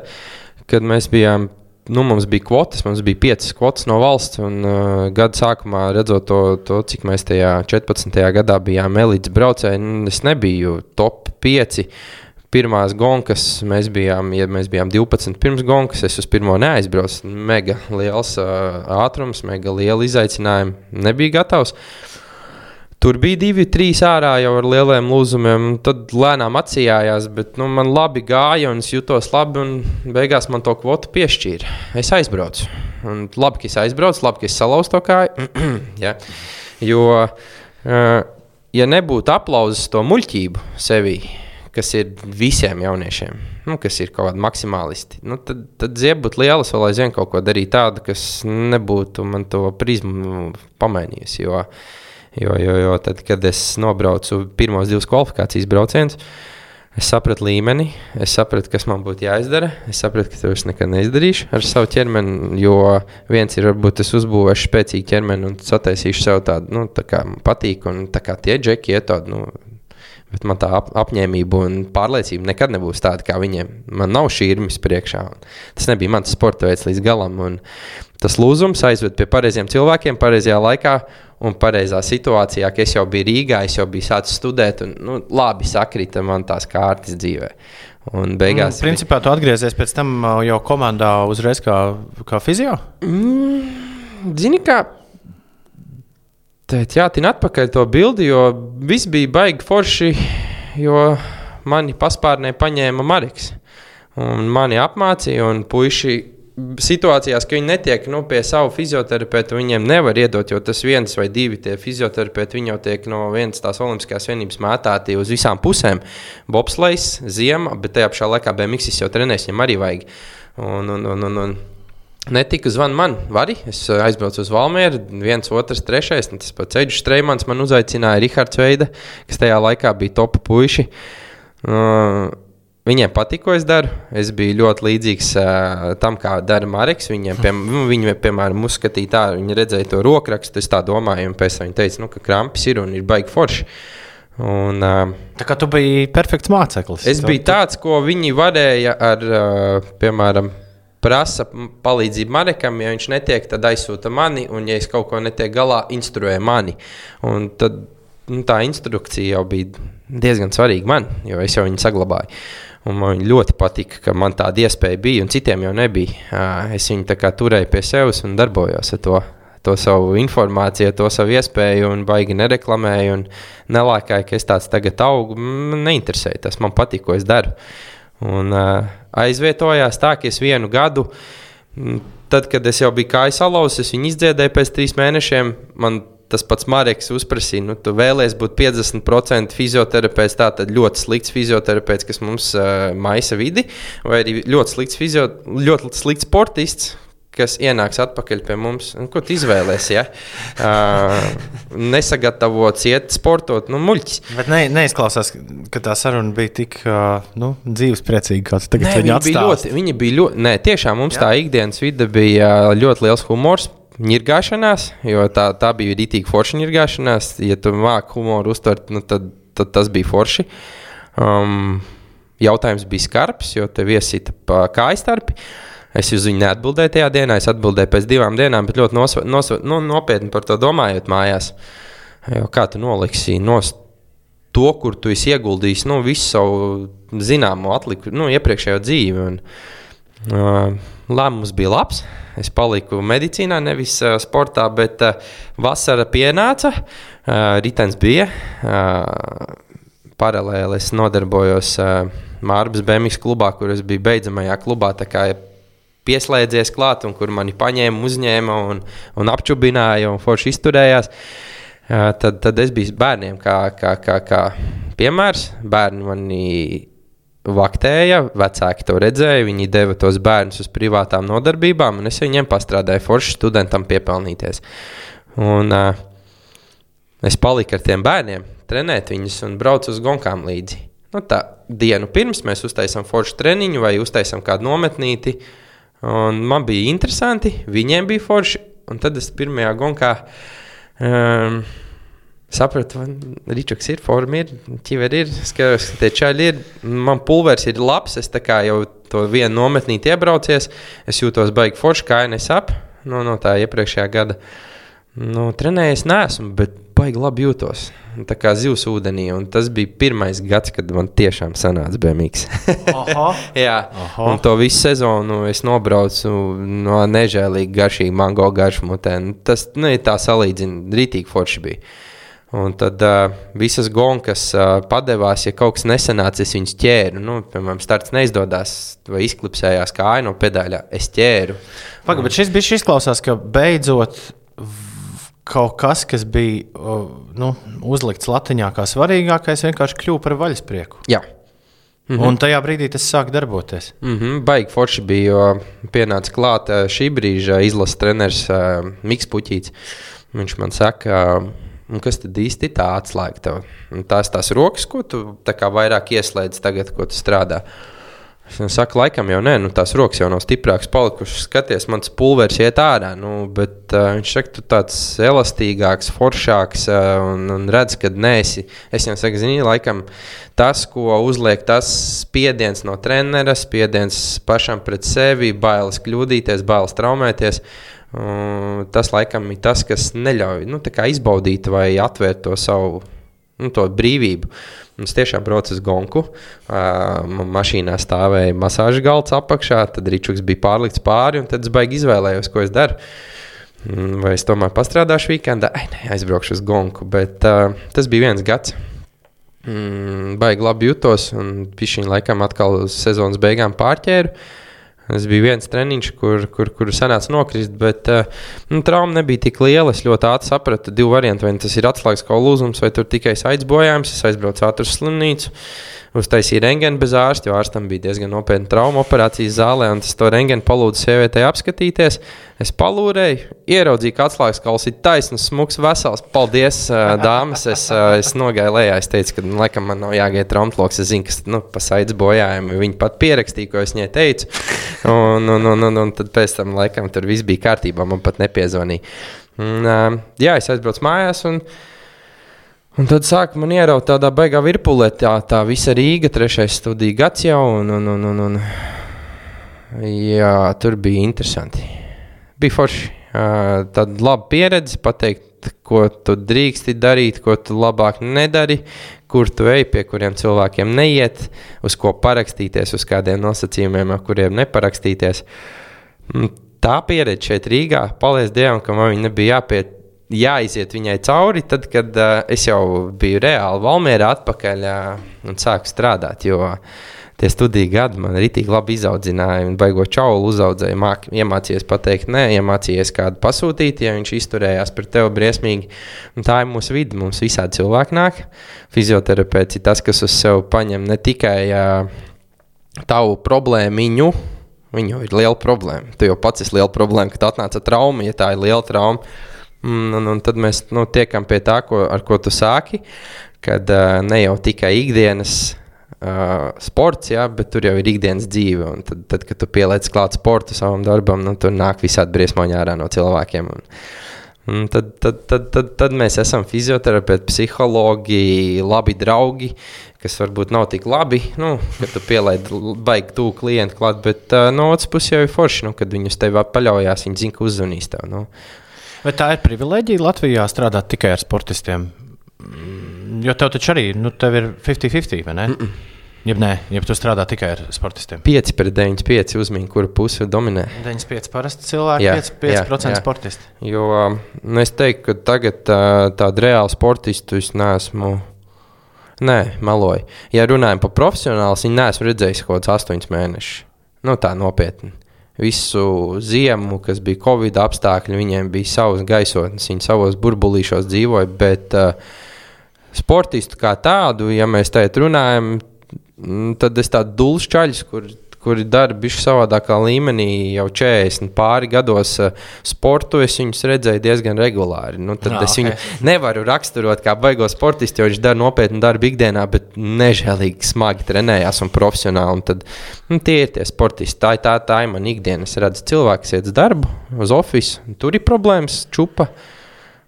kad mēs bijām nu, mums bija kvotas, mums bija piecas kvotas no valsts. Un, uh, gada sākumā, redzot to, to, cik mēs tajā 14. gadā bijām elites braucēji, nu, es nebiju top 5. Pirmās gonkas mēs bijām, ja mēs bijām 12 pirms gonkas, es uz pirmo neaizbraucu. Mega liels uh, ātrums, mega liela izaicinājuma. Nebija gatavs. Uh, Tur bija divi, trīs ārā jau ar lieliem lūzumiem. Tad lēnām atsījājās, bet nu, man labi gāja un es jutos labi. Beigās man to kvotu piešķīra. Es aizbraucu. Un labi, ka es aizbraucu, labi, ka es salauzu to kāju. ja. Jo, uh, ja nebūtu aplauzis to muļķību sevī, kas ir visiem jauniešiem, nu, kas ir kaut kādi maksimālisti, nu, tad, tad ziep būtu lielas vēl aizvien kaut ko darīt tādu, kas nebūtu man to prizmu pamainījis. Jo, uh, Jo, jo, jo tad, kad es nobraucu pirmos divus kvalifikācijas braucienus, es sapratu līmeni, es sapratu, kas man būtu jāizdara. Es sapratu, ka to es nekad neizdarīšu ar savu ķermeni. Jo viens ir, varbūt es uzbūvēšu spēcīgu ķermeni un sataisīšu sev tādu, nu, tā kā man patīk, un tā kā tie džeki iet tādu. Nu, Bet man tā ap, apņēmība un pārliecība nekad nebūs tāda kā viņiem. Man nav šķirnes priekšā. Tas nebija mans sporta veids līdz galam. Un tas lūzums aizved pie pareiziem cilvēkiem, pareizajā laikā un pareizā situācijā, ka es jau biju Rīgā, es jau biju sācis studēt, un nu, labi sakrita man tās kārtas dzīvē. Un beigās. Mm, principā tu atgriezies pēc tam uh, jau komandā uzreiz kā, kā fizio? Mm, zini, kā. Tēt, jā, tin atpakaļ to bildi, jo viss bija baigi forši, jo mani paspārnē paņēma Mariks. Un mani apmācīja, un puiši situācijās, ka viņi netiek nu, pie savu fizioterapeita, viņiem nevar iedot, jo tas viens vai divi tie fizioterapeiti, jau tiek no vienas tās olimpiskās vienības mētāti uz visām pusēm. Bobslēgs, ziema, bet tajā pašā laikā BMX jau trenēs, viņam arī vajag. Un, un, un, un, un, Netika zvana man, vari. Es aizbraucu uz Valmieru, viens, otrs, trešais. Tas pats Ceļš Streimans man uzaicināja Rihards Veida, kas tajā laikā bija topa puiši. Uh, Viņiem patīk, ko es daru. Es biju ļoti līdzīgs uh, tam, kā dara Marks. Viņiem, pie, nu, viņi, piemēram, uzskatīja tā, viņi redzēja to rokrakstu. Es tā domāju, un pēc tam viņi teica, nu, ka krampis ir un ir baigi forši. Un, uh, tā kā tu biji perfekts māceklis. Es biju tāds, ko viņi varēja ar, uh, piemēram, prasa palīdzību Marekam. Ja viņš netiek, tad aizsūta mani, un, ja es kaut ko netieku galā, instruē mani. Un tad nu, tā instrukcija jau bija diezgan svarīga man, jo es jau viņu saglabāju. Un man ļoti patika, ka man tāda iespēja bija, un citiem jau nebija. Es viņu turēju pie sevis un darbojos ar to. to savu informāciju, to savu iespēju, un baigi nereklamēju, nelākāju, ka es tāds tagad augu. Man neinteresēja tas, man patīk, ko es daru. Un uh, aizvietojās tā, ka es vienu gadu, tad, kad es jau biju kājas alauzis, es viņu izdziedēju pēc trīs mēnešiem. Man tas pats Marks uzprasīja, nu, tu vēlēsies būt 50% fizioterapeits, tātad ļoti slikts fizioterapeits, kas mums uh, maisa vidi, vai arī ļoti slikts, fizio, ļoti slikts sportists. Kas ienāks atpakaļ pie mums, un ko tu izvēlēsies? Ja? Uh, nesagatavots, iet sportot, nu, muļķis. Bet ne, neizklausās, ka tā saruna bija tik uh, nu, dzīvespriecīga, kā tu tagad Nē, viņa bija ļoti, viņa bija ļoti, nē, tiešām mums Jā. tā ikdienas vide bija ļoti liels humors ņirgāšanās, jo tā, tā bija rītīga forša ņirgāšanās. Ja tu māki humoru uztvert, nu, tad, tad tas bija forši. Um, jautājums bija skarbs, jo tev iesita pa kājas starpi. Es uz viņu neatbildēju tajā dienā, es atbildēju pēc divām dienām, bet ļoti nosva, nosva, nu, nopietni par to domājot mājās. Jo kā tu noliksi nost to, kur tu esi ieguldījis nu, visu savu zināmo atliku, nu, iepriekšējo dzīvi. Un, uh, lēmums bija labs. Es paliku medicīnā, nevis uh, sportā, bet uh, vasara pienāca, uh, rītdienas bija. Uh, paralēli es nodarbojos uh, Mārcis Bēnijas klubā, kur es biju beidzamajā klubā. Pieslēdzies klāt, un kur mani paņēma, uzņēma un, un apčubināja un forši izturējās. Uh, tad, tad es biju bērniem kā, kā, kā, kā piemērs. Bērni mani vaktēja, vecāki to redzēja, viņi deva tos bērnus uz privātām nodarbībām, un es viņiem pastrādāju forši studentam piepelnīties. Un, uh, es paliku ar tiem bērniem, trenēt viņus un braucu uz gonkām līdzi. Nu, tā dienu pirms mēs uztaisām foršu treniņu vai uztaisām kādu nometnīti, un man bija interesanti, viņiem bija forši, un tad es pirmajā gonkā. Um, Sapratu, Ričuks ir, forma ir, ķiveri ir, skatos, ka tie čaļi ir. Man pulveris ir labs, es jau to vienu nometnīti iebraucies, es jūtos baigi forši, kā ainas ap no, no tā iepriekšējā gada. Nu, trenējies neesmu, bet baigi labi jūtos. Tā kā zivs ūdenī, un tas bija pirmais gads, kad man tiešām sanāca bēmīgs. Jā, Aha. un to visu sezonu es nobraucu no nežēlīgi garšīga mango garšmutē. Tas, nu, tā salīdzina, rītīgi forši bija. Un tad uh, visas gonkas uh, padevās, ja kaut kas nesanāca, es viņus ķēru. Nu, piemēram, starts neizdodas vai izklipsējās kāja no pedāļa. Es ķēru. Pagaid, bet šis bija izklausās, ka beidzot kaut kas, kas bija nu, uzlikts latiņā kā svarīgākais, vienkārši kļuva par vaļasprieku. Jā. Mhm. Un tajā brīdī tas sāk darboties. Mm -hmm, Baigi forši bija, jo pienāca klāt šī brīža izlases treneris uh, Miks Puķīts. Viņš man saka, uh, kas tad īsti tā atslēga tev? Tās tās rokas, ko tu vairāk ieslēdz tagad, ko tu strādā. Es saku, laikam jau nē, nu, tās rokas jau nav stiprākas palikušas. Skaties, mans pulveris iet ārā. Nu, bet uh, viņš saka, tu tāds elastīgāks, foršāks uh, un, un redz, ka neesi. Es jau saku, zini, laikam tas, ko uzliek tas spiediens no trenera, spiediens pašam pret sevi, bailes kļūdīties, bailes traumēties. Uh, tas laikam ir tas, kas neļauj nu, izbaudīt vai atvērt to savu nu, to brīvību. Es tiešām braucu uz Gonku. Uh, mašīnā stāvēja masāžas galds apakšā, tad Ričuks bija pārlikts pāri, un tad es baigi izvēlējos, ko es daru. Mm, vai es tomēr pastrādāšu weekendā? Ai, nē, aizbraukšu uz Gonku. Bet uh, tas bija viens gads. Mm, baigi labi jutos, un viņš laikam atkal sezonas beigām pārķēru. Uh, Tas bija viens treniņš, kur, kur, kur sanāca nokrist, bet uh, nu, trauma nebija tik liela. Es ļoti ātri sapratu divu variantu. Vai nu tas ir atslēgas kā lūzums, vai tur tikai aizbojājums. Es aizbraucu ātri uz slimnīcu, uztaisīju rengeni bez ārsta, jo ārstam bija diezgan nopietna trauma operācijas zālē. Tas to rengeni palūdzu sievietei apskatīties. Es palūrēju, ieraudzīju, ka atslēgas kauls ir taisns, smūgs, vesels. Paldies, dāmas! Es, es nogāju lejā. Es teicu, ka nu, laikam man nav jāgaida traumatologs. Es zinu, kas nu, pasaidas bojājumi. Viņi pat pierakstīja, ko es viņai teicu. Un, un, un, un, un tad pēc tam laikam tur viss bija kārtībā. Man pat nepiezvanīja. Un, jā, es aizbraucu mājās. Un, Un tad sāk man ieraut tādā baigā virpulē, tā, tā visa Rīga, trešais studiju gads jau, un, un, un, un, un jā, tur bija interesanti. Bija forši. Uh, tad laba pieredze pateikt, ko tu drīksti darīt, ko tu labāk nedari, kur tu ej, pie kuriem cilvēkiem neiet, uz ko parakstīties, uz kādiem nosacījumiem, ar kuriem neparakstīties. tā pieredze šeit Rīgā, paldies Dievam, ka man viņa nebija jāpiet. Jāiziet viņai cauri, tad, kad uh, es jau biju reāli Valmērā atpakaļ uh, un sāku strādāt. Jo tie studiju gadi man rītīgi labi izaudzināja un baigo čaulu uzaudzēja. Māk, iemācījies pateikt, nē, iemācījies kādu pasūtīt, ja viņš izturējās pret tevi briesmīgi. Un tā ir mūsu vide, mums visādi cilvēki nāk. Fizioterapeits ir tas, kas uz sevi paņem ne tikai uh, tavu problēmiņu, Viņa ir liela problēma. Tu jau pats esi liela problēma, ka tu atnāc ar traumu, ja tā ir liela trauma. Un, un, un tad mēs nu, tiekam pie tā, ko, ar ko tu sāki. Kad uh, ne jau tikai ikdienas uh, sports, jā, bet tur jau ir ikdienas dzīve. Tad, tad kad tu pieliec klāt sportu savam darbam, nu, tur nāk visādi briesmoņi ārā no cilvēkiem. Un, un tad, tad, tad, tad, tad mēs esam fizioterapeiti, psihologi, labi draugi. Kas varbūt nav tik labi, nu, kad tu pielaidi baigi tuvu klientu klāt, bet uh, no otras puses jau ir forši, nu, kad viņi uz tevi paļaujas, viņi zina, ka uzzvanīs tev. Nu. Vai tā ir privilēģija Latvijā strādāt tikai ar sportistiem? Mm, jo tev taču arī nu, tev ir 50-50, vai ne? Mm -mm. Jeb nē, ja tu strādā tikai ar sportistiem. 5 pret 9, 5 uzmini, kura puse dominē. 95 parasti cilvēki, jā, 5%, 5 jā, jā. sportisti. Jo nu, es teiktu, ka tagad tā, tādu reālu sportistu es neesmu Nē, meloju. Ja runājam par profesionāli, viņi neesmu redzējis kaut kādus astoņus mēnešus. Nu, tā nopietni. Visu ziemu, kas bija Covid apstākļi, viņiem bija savs gaisotnes, viņi savos burbulīšos dzīvoja. Bet uh, sportistu kā tādu, ja mēs tagad runājam, tad es tādu dulšu čaļus, kur kuri dara bijuši savādākā līmenī jau 40 pāri gados uh, sportu, es viņus redzēju diezgan regulāri. Nu, tad Jā, es okay. viņu nevaru raksturot kā baigo sportistu, jo viņš dara nopietnu darbu ikdienā, bet nežēlīgi smagi trenējās un profesionāli. Un tad, nu, tie ir tie sportisti. Tā ir tā, tā ir mana ikdiena. Es redzu, cilvēks iet uz darbu, uz oficiālu. Tur ir problēmas, čupa,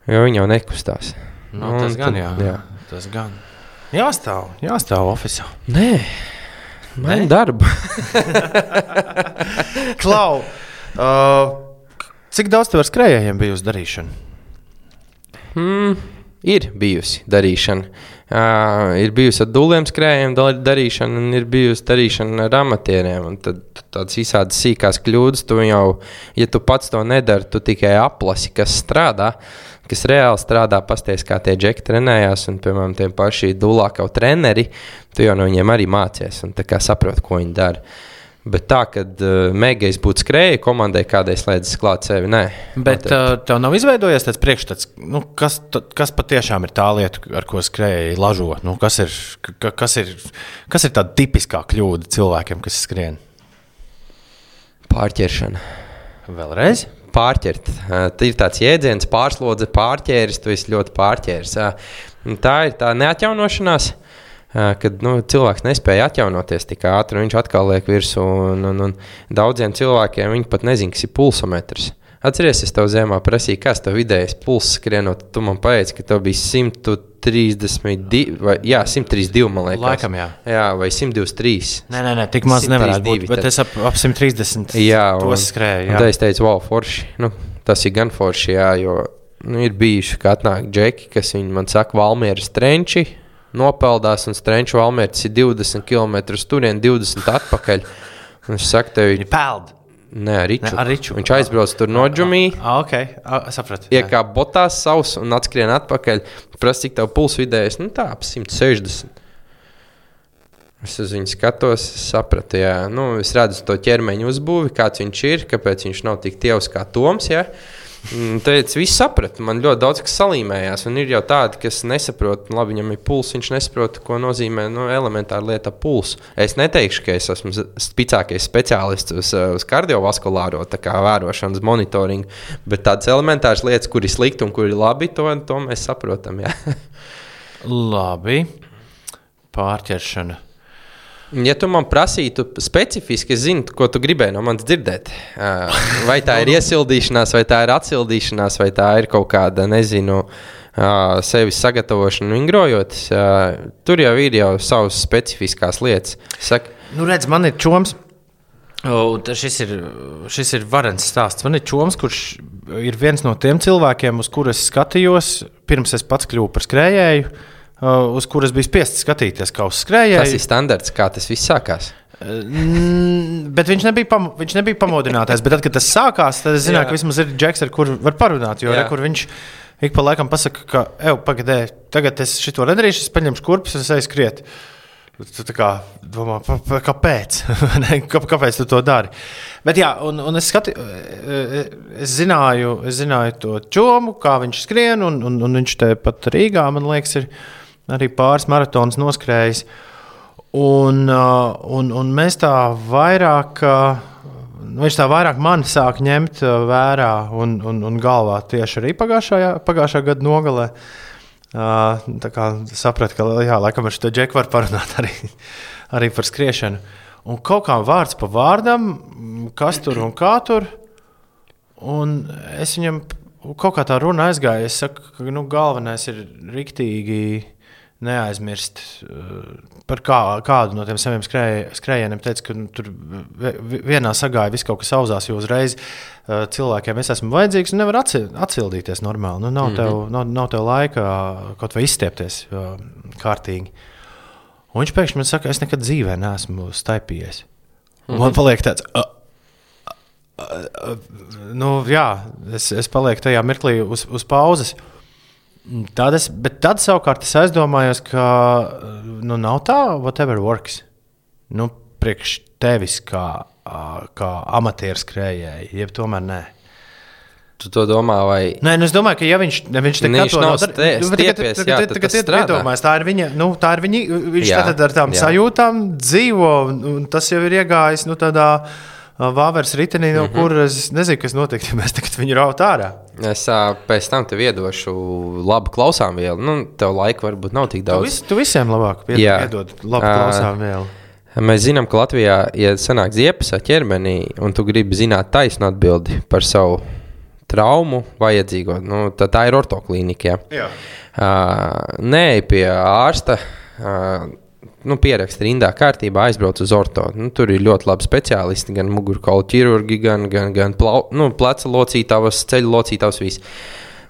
jo viņi jau nekustās. Nu, tas un, gan, tad, jā. jā. Tas gan. Jāstāv, jāstāv oficiāli. Nē. Maini darbu. Klau, uh, cik daudz tev ar skrējējiem bijusi darīšana? Hmm, ir bijusi darīšana. Uh, ir bijusi ar dūliem skrējējiem darīšana, un ir bijusi darīšana ar amatieriem. Tad tādas visādas sīkās kļūdas, tu jau, ja tu pats to nedari, tu tikai aplasi, kas strādā. Kas reāli strādā, pasties, kā tie džeki trenējās, un, piemēram, tie paši dūlākā treneri, tu jau no viņiem arī mācies un saproti, ko viņi dara. Bet tā, kad uh, Megais būtu skrējis, komandai kādai slēdzas klāt sevi, nē. Bet uh, tev nav izveidojies tāds priekšstats, nu, kas, kas patiešām ir tā lieta, ar ko skrēja lažo? Nu, kas, ir, ka, kas, ir, kas ir tāda tipiskā kļūda cilvēkiem, kas skrien? Pārķeršana. Vēlreiz? Pārķert. Tā ir tāds jēdziens, pārslodze, pārķēris, tu esi ļoti pārķēris. Tā ir tā neatjaunošanās. Kad nu, cilvēks nespēja atjaunoties tik ātri, viņš atkal liek virsū. Un, un, un daudziem cilvēkiem viņi pat nezina, kas ir pulsometrs. Atcerieties, es tev zemā prasīju, kas tev vidējais pulss skrienot. Tu man teici, ka tev bija 132, vai jā, 132, man liekas. Laikam, jā. jā vai 123. Nē, nē, nē tik maz nevarētu būt. Bet tad... es ap, ap 130 jā, to skrēju. Tad es teicu, wow, forši. Nu, tas ir gan forši, jā, jo nu, ir bijuši, ka atnāk džeki, kas viņi man saka, Valmieras trenči nopeldās, un Strunča valmērķis ir 20 km turien, 20 atpakaļ. Un viņš saka, tev ir peld. Nē, ar riču. Ne, ar riču. Viņš aizbrauc tur no džumī. Ah, ok, ah, sapratu. Iekāp botās savus un atskrien atpakaļ. Prasa, cik tev puls vidējais, nu tā, ap 160. Es uz viņu skatos, sapratu, jā, nu, es redzu to ķermeņa uzbūvi, kāds viņš ir, kāpēc viņš nav tik tievs kā Toms. Jā. Mm, Teicis, viss saprata. Man ļoti daudz kas salīmējās. Un ir jau tādi, kas nesaprot, labi, viņam ir pulss, viņš nesaprot, ko nozīmē nu, elementāra lieta - pulss. Es neteikšu, ka es esmu spēcīgākais speciālists uz, uz kardiovaskulāro vērošanas monitoringu, bet tādas elementāras lietas, kur ir slikti un kur ir labi, to, to mēs saprotam. labi. Pārķeršana. Ja tu man prasītu specifiski, es zinu, ko tu gribēji no manis dzirdēt. Vai tā ir iesildīšanās, vai tā ir atsildīšanās, vai tā ir kaut kāda, nezinu, sevis sagatavošana, vingrojot. Tur jau ir jau savas specifiskās lietas. Saka, nu, redz, man ir čoms. O, šis, ir, šis ir varens stāsts. Man ir čoms, kurš ir viens no tiem cilvēkiem, uz kuriem skatījos pirms es pats kļuvu par skrējēju. Uh, uz kuras bija spiests skatīties kā uz skrējēju. Tas ir standarts, kā tas viss sākās. Mm, Bet viņš nebija, pam, viņš nebija pamodinātais. Bet tad, kad tas sākās, tad es zināju, Jā. ka vismaz ir džeks, ar kuru var parunāt. Jo re, viņš ik pa laikam pasakā, ka, ej, pagaidi, tagad es šo nedarīšu, es paņemšu kurpes un es eju skriet. Tu tā kā domā, kāpēc? Kāpēc tu to dari? Bet, jā, un, un es, skati, es, zināju, es zināju to čomu, kā viņš skrien, un, un, un viņš te pat Rīgā, man liekas, ir arī pāris maratonus noskrējis. Un, uh, un, un mēs tā vairāk, uh, viņš tā vairāk mani sāk ņemt uh, vērā un, un, un galvā tieši arī pagājušā, pagājušā gada nogalē. Tā kā sapratu, ka jā, laikam ar šo džeku var parunāt arī, arī par skriešanu. Un kaut kā vārds pa vārdam, kas tur un kā tur. Un es viņam kaut kā tā runa aizgāja. Es saku, ka nu, galvenais ir riktīgi neaizmirst uh, par kā, kādu no tiem saviem skrēj- skrējieniem. Teica, ka nu, tur vi- vi- vienā sagāja viss kaut kas sauzās, jo uzreiz uh, cilvēkiem es esmu vajadzīgs un nevar atcildīties normāli. Nu, nav, tev, nav, nav tev laika kaut vai izstiepties uh, kārtīgi. Un viņš pēkšņi man saka, es nekad dzīvē neesmu staipījies. Un man paliek tāds. Uh, nu, jā, es, es palieku tajā mirklī uz, uz pauzes. Tad es, bet tad savukārt es aizdomājos, ka nu, nav tā, whatever works. Nu, priekš tevis kā, kā amatieru skrējēji, jeb tomēr nē. Tu to domā, vai Nē, nu es domāju, ka ja viņš, ja viņš to nav Nu, tagad- stiepies, tagad- jā, tad tas iedomājas, Tā ir viņa, nu, tā ir viņa viņš Jā, tātad ar tām jā. sajūtām dzīvo, un, tas jau ir iegājis nu, tādā vāveres ritenī, no mm. -hmm. kuras nezinu, kas notiks, ja mēs tagad viņu raut ārā. es pēc tam tev iedošu labu klausām vielu? Nu, tev laika varbūt nav tik Tu, daudz. vis, tu visiem labāk pied, Jā. iedod labu klausām vēl. Mēs zinām, ka Latvijā, ja sanāk ziepes ķermenī, un tu gribi zināt taisnu atbildi par savu traumu vajadzīgo, nu, tad tā ir ortoklīnika. Jā. Jā. Uh, nē, pie ārsta. Uh, Nu, pierakst rindā kārtībā, aizbrauc uz orto. Nu, tur ir ļoti labi speciālisti, gan mugurkaula ķirurgi, gan, gan, gan plau, nu, pleca locītavas, ceļu locītavas, viss.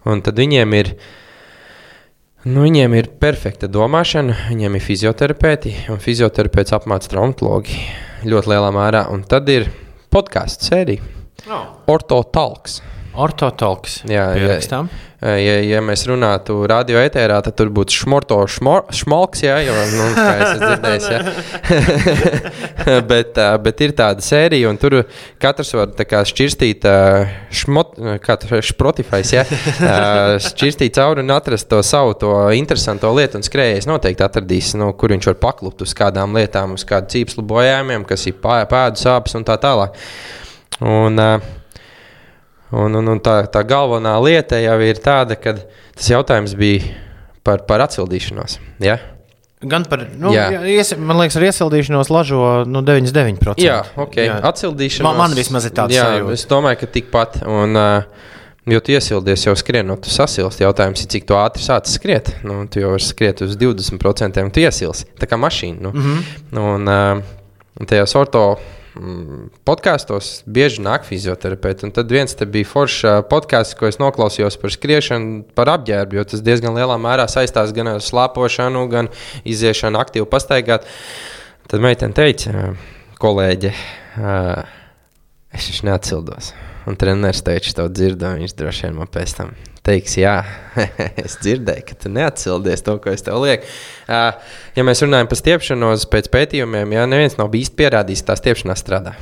Un tad viņiem ir, nu, viņiem ir perfekta domāšana, viņiem ir fizioterapeiti, un fizioterapeits apmāca traumatologi ļoti lielā mērā. Un tad ir podkāstu sērija Oh. Orto Talks. Ortotalks. Jā, jā. Pierakstām. Ja, ja mēs runātu radio ēterā, tad tur būtu šmorto šmor, šmalks, jā, jo, nu, kā es esmu dzirdējis, jā. bet, ā, bet ir tāda sērija, un tur katrs var tā kā šķirstīt, ā, šmot, kā šprotifais, jā, šķirstīt cauri un atrast to savu to interesanto lietu, un skrējējs noteikti atradīs, nu, kur viņš var paklupt uz kādām lietām, uz kādu cīpslu bojājumiem, kas ir pēdu sāpes un tā tālāk. Un, ā, Un, un, un tā, tā galvenā lieta jau ir tāda, ka tas jautājums bija par, par atsildīšanos. Ja? Gan par, nu, Jā. Ies, man liekas, ar iesildīšanos lažo nu, 99%. Jā, ok. Jā. Atsildīšanās. Man- man vismaz ir tāds jā, sajūta. Es domāju, ka tikpat. Un, uh, Jo tu iesildies jau skrienot, tu sasilsti. Jautājums ir, cik tu ātri sāc skriet. Nu, tu jau vari skriet uz 20%, un tu iesilsti. Tā kā mašīna. Nu. Mm -hmm. Un uh, tajos orto mm, podkāstos bieži nāk fizioterapeiti. Un tad viens bija foršs uh, podkāsts, ko es noklausījos par skriešanu, par apģērbu, jo tas diezgan lielā mērā saistās gan ar slāpošanu, gan iziešanu aktīvi pastaigāt. Tad meitene teica, kolēģe, uh, es neatsildos. Un treneris teica, to dzirdēju, viņš droši vien man pēc tam teiks, jā, es dzirdēju, ka tu neatsildies to, ko es tev lieku. Uh, ja mēs runājam par stiepšanos pēc pētījumiem, jā, neviens nav bijis pierādījis, ka tā stiepšanā strādā.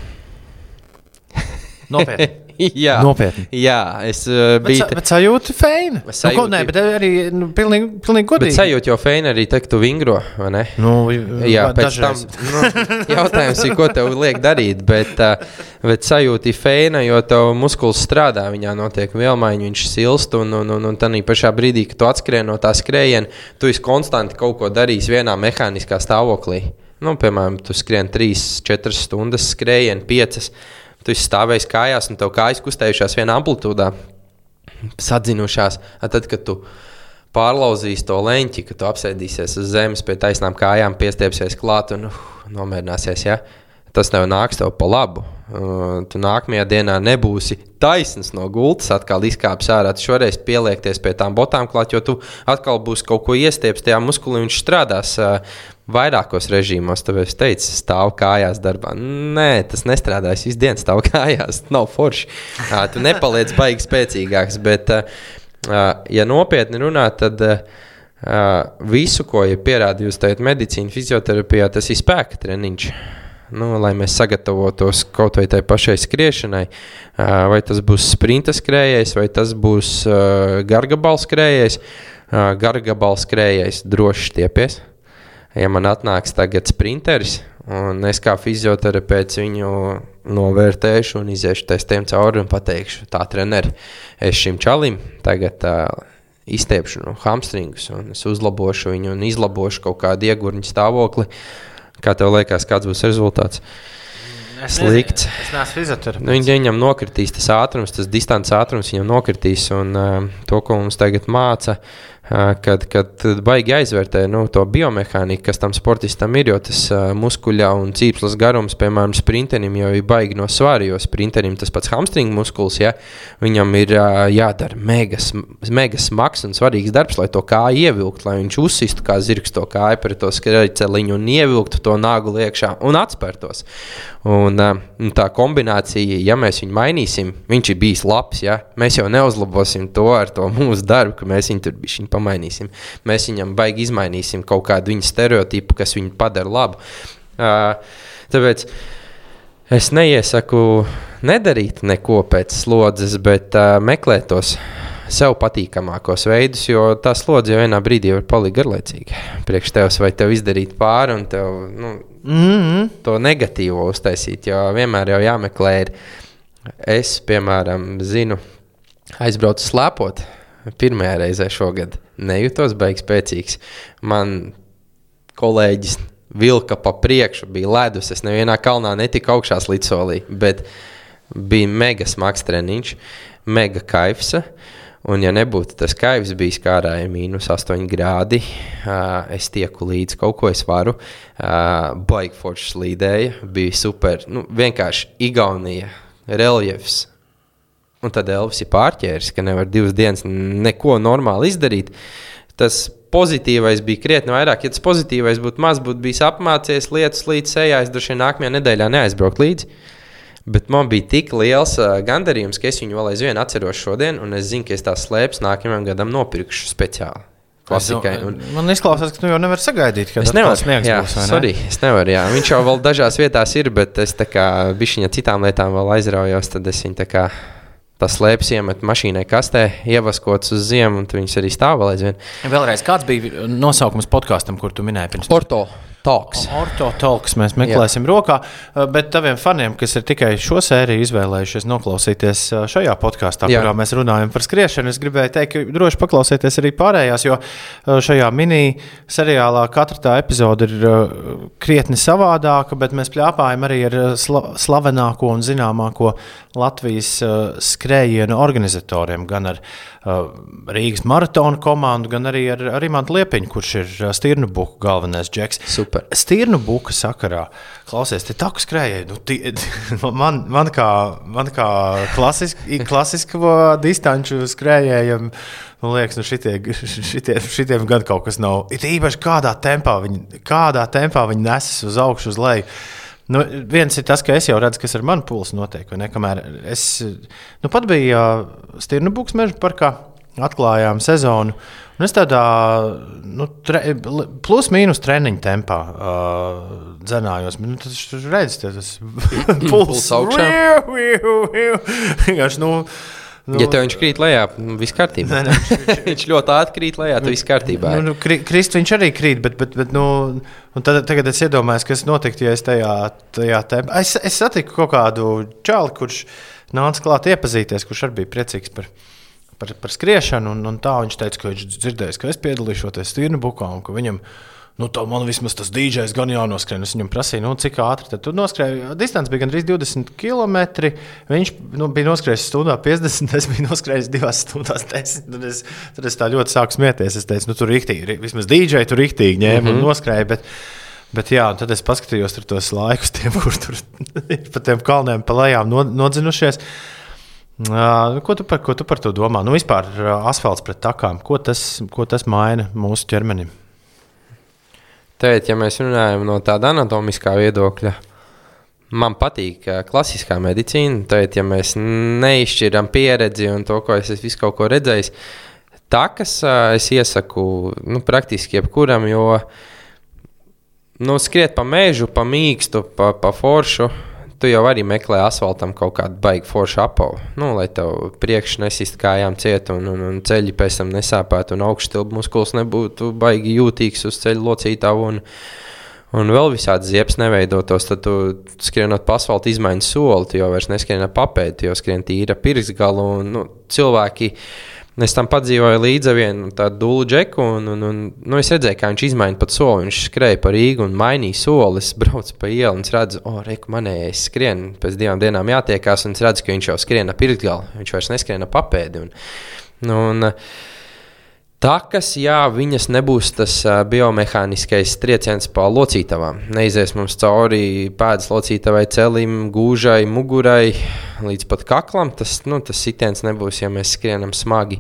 Nopietni. jā, Nopietni. Jā, es uh, Bet, biju. sa, bet sajūta feina. Nu, Sajūta ko, nē, bet arī nu, pilnīgi, pilnīgi Bet godīgi. sajūta jau feina arī tad, kad tu vingro, vai ne? Nu, Jā, pēc dažreiz. tam nu, jautājums ir, ko tev liek darīt. Bet, uh, bet sajūta ir feina, jo tev muskulis strādā, viņā notiek vielmaiņa, viņš silst. Un, un, un, un tā pašā brīdī, kad tu atskrien no tā skrējiena, tu esi konstanti kaut ko darījis vienā mehāniskā stāvoklī. Nu, piemēram, tu skrien 3, 4 stundas, skrējienu 5. Tu esi stāvējis kājās, un tev kājas kustējušās vienā amplitūdā, sadzinušās. Tad, kad tu pārlauzīs to leņķi, ka tu apsēdīsies uz zemes pie taisnām kājām, piestiepsies klāt un uh, nomierināsies. Ja? Tas tev nāks tev pa labu. Uh, tu nākamajā dienā nebūsi taisns no gultas, atkal izkāpsi ārā. Šoreiz pieliekties pie tām botām klāt, jo tu atkal būsi kaut ko iestieps tajā muskulī, viņš strādās. Uh, vairākos režīmos, tad es teicu, stāv kājās darbā. Nē, tas nestrādā. Es visu dienu stāvu kājās. Nav forši. Uh, tu nepaliec baigi spēcīgāks. Bet, uh, ja nopietni runā, tad. Uh, visu, ko ir pierādījusi tagad medicīna, fizioterapijā, tas ir spēka treniņš. Nu, lai mēs sagatavotos kaut vai tai pašai skriešanai, vai tas būs sprinta skrējējs, vai tas būs gargabals skrējējs. Uh, gargabals skrējējs droši stiepies. Ja man atnāks tagad sprinteris, un es kā fizioterapeits viņu novērtēšu un iziešu testiem cauri un pateikšu, tā treneri, es šim čalim tagad. Uh, izstiepšu no hamstringus, un es uzlabošu viņu un izlabošu kaut kādu iegurņu stāvokli. Kā tev liekas, kāds būs rezultāts? Es Slikts. Nezinu, es neesmu fizioterapeits. Nu, viņa, viņam nokritīs tas ātrums, tas distants ātrums viņam nokritīs. Un uh, to, ko mums tagad māca, uh, kad, kad baigi aizvērtē nu, to biomehāniku, kas tam sportistam ir. Jo tas uh, muskuļa un cīpslas garums, piemēram, sprinterim jau ir baigi no svara. Jo sprinterim tas pats hamstringa muskulis, ja, viņam ir uh, jādara mega, mega smags un svarīgs darbs, lai to kāju ievilktu, lai viņš uzsistu kā zirgs to kāju par to skrejceliņu un ievilktu to nāgu iekšā un atspērtos. Un, uh, un tā kombinācija, ja mēs viņu mainīsim, viņš ir bijis labs. Ja? Mēs jau neuzlabosim to ar to mūsu darbu, ka mēs viņu tur bijām pamainīsim. Mēs viņam baigi izmainīsim kaut kādu viņa stereotipu, kas viņu padara labu. Tāpēc es neiesaku nedarīt neko pēc slodzes, bet meklēt tos sev patīkamākos veidus, jo tā slodze jau vienā brīdī var palikt garlaicīga. Priekš tevis vai tev izdarīt pāri un tev nu, Mm -hmm. to negatīvo uztaisīt, jo vienmēr jau jāmeklē. Ir. Es, piemēram, zinu, aizbraucu slēpot pirmajā reizē šogad nejūtos beigas spēcīgs. Man kolēģis vilka pa priekšu, bija ledus. Es nevienā kalnā netiku augšā līdz solī, bet bija mega smags treniņš, mega kaifs. Un, ja nebūtu tas kaivs bijis kārā, ja mīnus 8 grādi, uh, es tieku līdz kaut ko es varu. Uh, Baigi foršs slīdēja, bija super. Nu, vienkārši Igaunija, reliefs, Un tad Elvis ir pārķēris, ka nevar divas dienas neko normāli izdarīt. Tas pozitīvais bija krietni vairāk. Ja tas pozitīvais būtu maz, būtu bijis apmācījies lietas līdz sejā, es droši vien nākamajā nedēļā neaizbrauktu līdzi. Bet man bija tik liels uh, gandarījums, ka es viņu vēl aizvien atceros šodien, un es zinu, ka es tās slēpes nākamajam gadam nopirkšu speciāli. Klasikai. Un... Man izklausās, ka tu jau nevari sagaidīt, ka tas nevaru, sniegs jā, būs. ne? sorry, es nevaru. Jā. Viņš jau vēl dažās vietās ir, bet es tā kā bišķiņa citām lietām vēl aizraujos, tad es viņu tā kā tas slēpes iemet mašīnai kastē, ievaskots uz ziemu, un viņas arī stāv vēl aizvien. Vēlreiz, kāds bija nosaukums podkāstam, kur tu minēji pirms Orto talks. Ortotalks mēs meklēsim Jā. rokā, bet taviem faniem, kas ir tikai šo sēriju izvēlējušies noklausīties šajā podkāstā, kurā mēs runājam par skriešanu, es gribēju teikt, ka droši paklausieties arī pārējās, jo šajā mini seriālā katra tā epizode ir krietni savādāka, bet mēs plāpājam arī ar sla slavenāko un zināmāko Latvijas skrējienu organizatoriem, gan ar Rīgas maratona komandu, gan arī ar, ar Imantu Liepiņu, kurš ir uh, Stirnu buku galvenais džeks. Super. Stirnu buka sakarā, klausies, te tā kā skrējēji, nu, ti, man, man kā, man kā klasiski, klasisko distanču skrējējiem, man liekas, nu šitie, šitie, šitiem gan kaut kas nav. Ir īpaši kādā tempā viņi, kādā tempā viņi nesas uz augšu, uz leju. Nu, viens ir tas, ka es jau redzu, kas ar manu pulsu notiek. kamēr es nu, pat biju uh, Stirnbuks meža parkā, atklājām sezonu. Un es tādā nu, plus-mínus treniņa tempā uh, dzinājos. Nu, tas ir redzams, tas Pulss augšā. Vienkārši, nu, nu, Ja tev viņš krīt lejā, viss kārtībā. Nē, nē, viņš ļoti ātri krīt lejā, tad viss kārtībā. Nu, nu, kri- Krist viņš arī krīt, bet, bet, bet nu, tad, tagad es iedomājos, kas notiktu, ja es tajā, tajā tempā. Es, es satiku kaut kādu čāli, kurš nāca klāt iepazīties, kurš arī bija priecīgs par, par, par skriešanu. Un, un tā viņš teica, ka viņš dzirdējis, ka es piedalīšos Stīnu Bukā un ka viņam. Nu, tā man vismaz tas dīdžers gan jānoskrien. Es viņam prasīju, nu, cik ātri tad tu noskrēji. Distance bija gandrīz 20 km. Viņš nu, bija noskrējis stundā 50, es biju noskrējis 2 stundās 10. Tad es, tad es tā ļoti sāku smieties. Es teicu, nu, tur rīktīgi, vismaz dīdžeri tur rīktīgi ņēma mm -hmm. un noskrēja. Bet, Bet jā, tad es paskatījos tur tos laikus, tiem, kur tur ir pa tiem kalniem pa lejām no- nodzinušies. Ā, Ko tu, par, ko tu par to domā? Nu, vispār asfalts pret takām. Ko tas, ko tas maina mūsu ķermenim? Tēt, ja mēs runājam no tāda anatomiskā viedokļa, man patīk uh, klasiskā medicīna. Tēt, ja mēs neizšķiram pieredzi un to, ko es visu kaut ko redzējis, takas uh, es iesaku nu, praktiski jebkuram, jo nu, skriet pa mežu, pa mīkstu, pa, pa foršu tu jau arī meklē asfaltam kaut kādu baigu foršu apavu, nu, lai tev priekšā nesist kājām ciet un, un, un ceļi pēc tam nesāpētu un augšstilbu muskulis nebūtu baigi jūtīgs uz ceļa locītavu. Un, Un vēl visādi ziepes neveidotos, tad tu skrienot pa asfaltam, izmaini soli. Tu jau neskrien ar papēdi, jau skrien tīra pirksgalu. Un, nu, cilvēki uh, Es tam padzīvoju līdzi vienu tādu dūlu džeku, un, un, un nu, es redzēju, kā viņš izmaina pat soli. Viņš skrēja pa Rīgu un mainīja soli. Es braucu pa ielu un redzu, o, oh, reku, manējais skrien. Pēc divām dienām jātiekās, un es redzu, ka viņš jau skrien ap pirkgalu. Viņš vairs neskrien ap papēdi. Un, nu, un, uh, Takas, jā, viņas nebūs tas biomehāniskais trieciens pa locītavām. Neizies mums cauri pēdas locītavai, celim, gūžai, mugurai līdz pat kaklam. Tas, nu, tas sitiens nebūs, ja mēs skrienam smagi.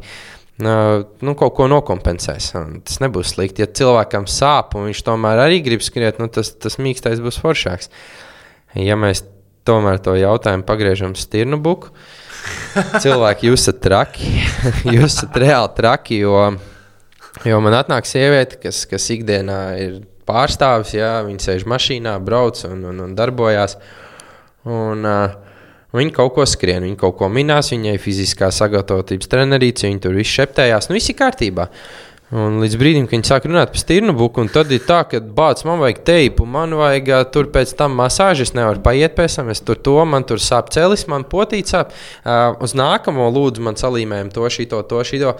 Nu, kaut ko nokompensēs. Tas nebūs slikti. Ja cilvēkam sāp un viņš tomēr arī grib skriet, nu, tas, tas mīkstais būs foršāks. Ja mēs tomēr to jautājumu pagriežam stirnu buku, cilvēki, jūs esat traki. jūs esat reāli traki, jo, jo man atnāk sieviete, kas, kas ikdienā ir pārstāvis, jā, viņa sēž mašīnā, brauc un, un, un darbojās. Un, uh, Viņa kaut ko skrien, viņa kaut ko minās, viņai fiziskā sagatavotības trenerīce, viņa tur viss šeptējās. Nu, viss ir kārtībā. Uh, Un līdz brīdim, kad viņi sāk runāt par stirnu buku, tad ir tā, ka bācis man vajag teipu, man vajag uh, tur pēc tam masāžu, es nevaru paiet pēc tam, es tur to, man tur sāp celis, man potīt sāp. Uh, uz nākamo lūdzu man salīmējumu to, šito, to, šito.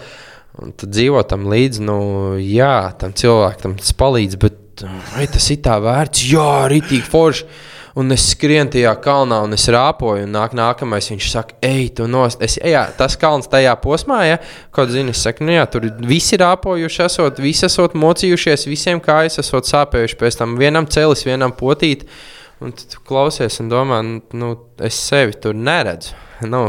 Un tad dzīvo tam līdzi, nu, jā, tam cilvēkam tas palīdz, bet vai tas ir tā vērts? Jā, rītīgi forši un es skrienu tajā kalnā, un es rāpoju, un nāk nākamais. Viņš saka, ej, tu nost. Es, jā, tas kalns tajā posmā, ja kaut zini, es saku, nu jā, tur visi rāpojuši, esot, visi esot mocījušies, visiem kājas esot sāpējuši, pēc tam vienam celis, vienam potīt. Un tu klausies un domā, nu, es sevi tur neredzu. Nu,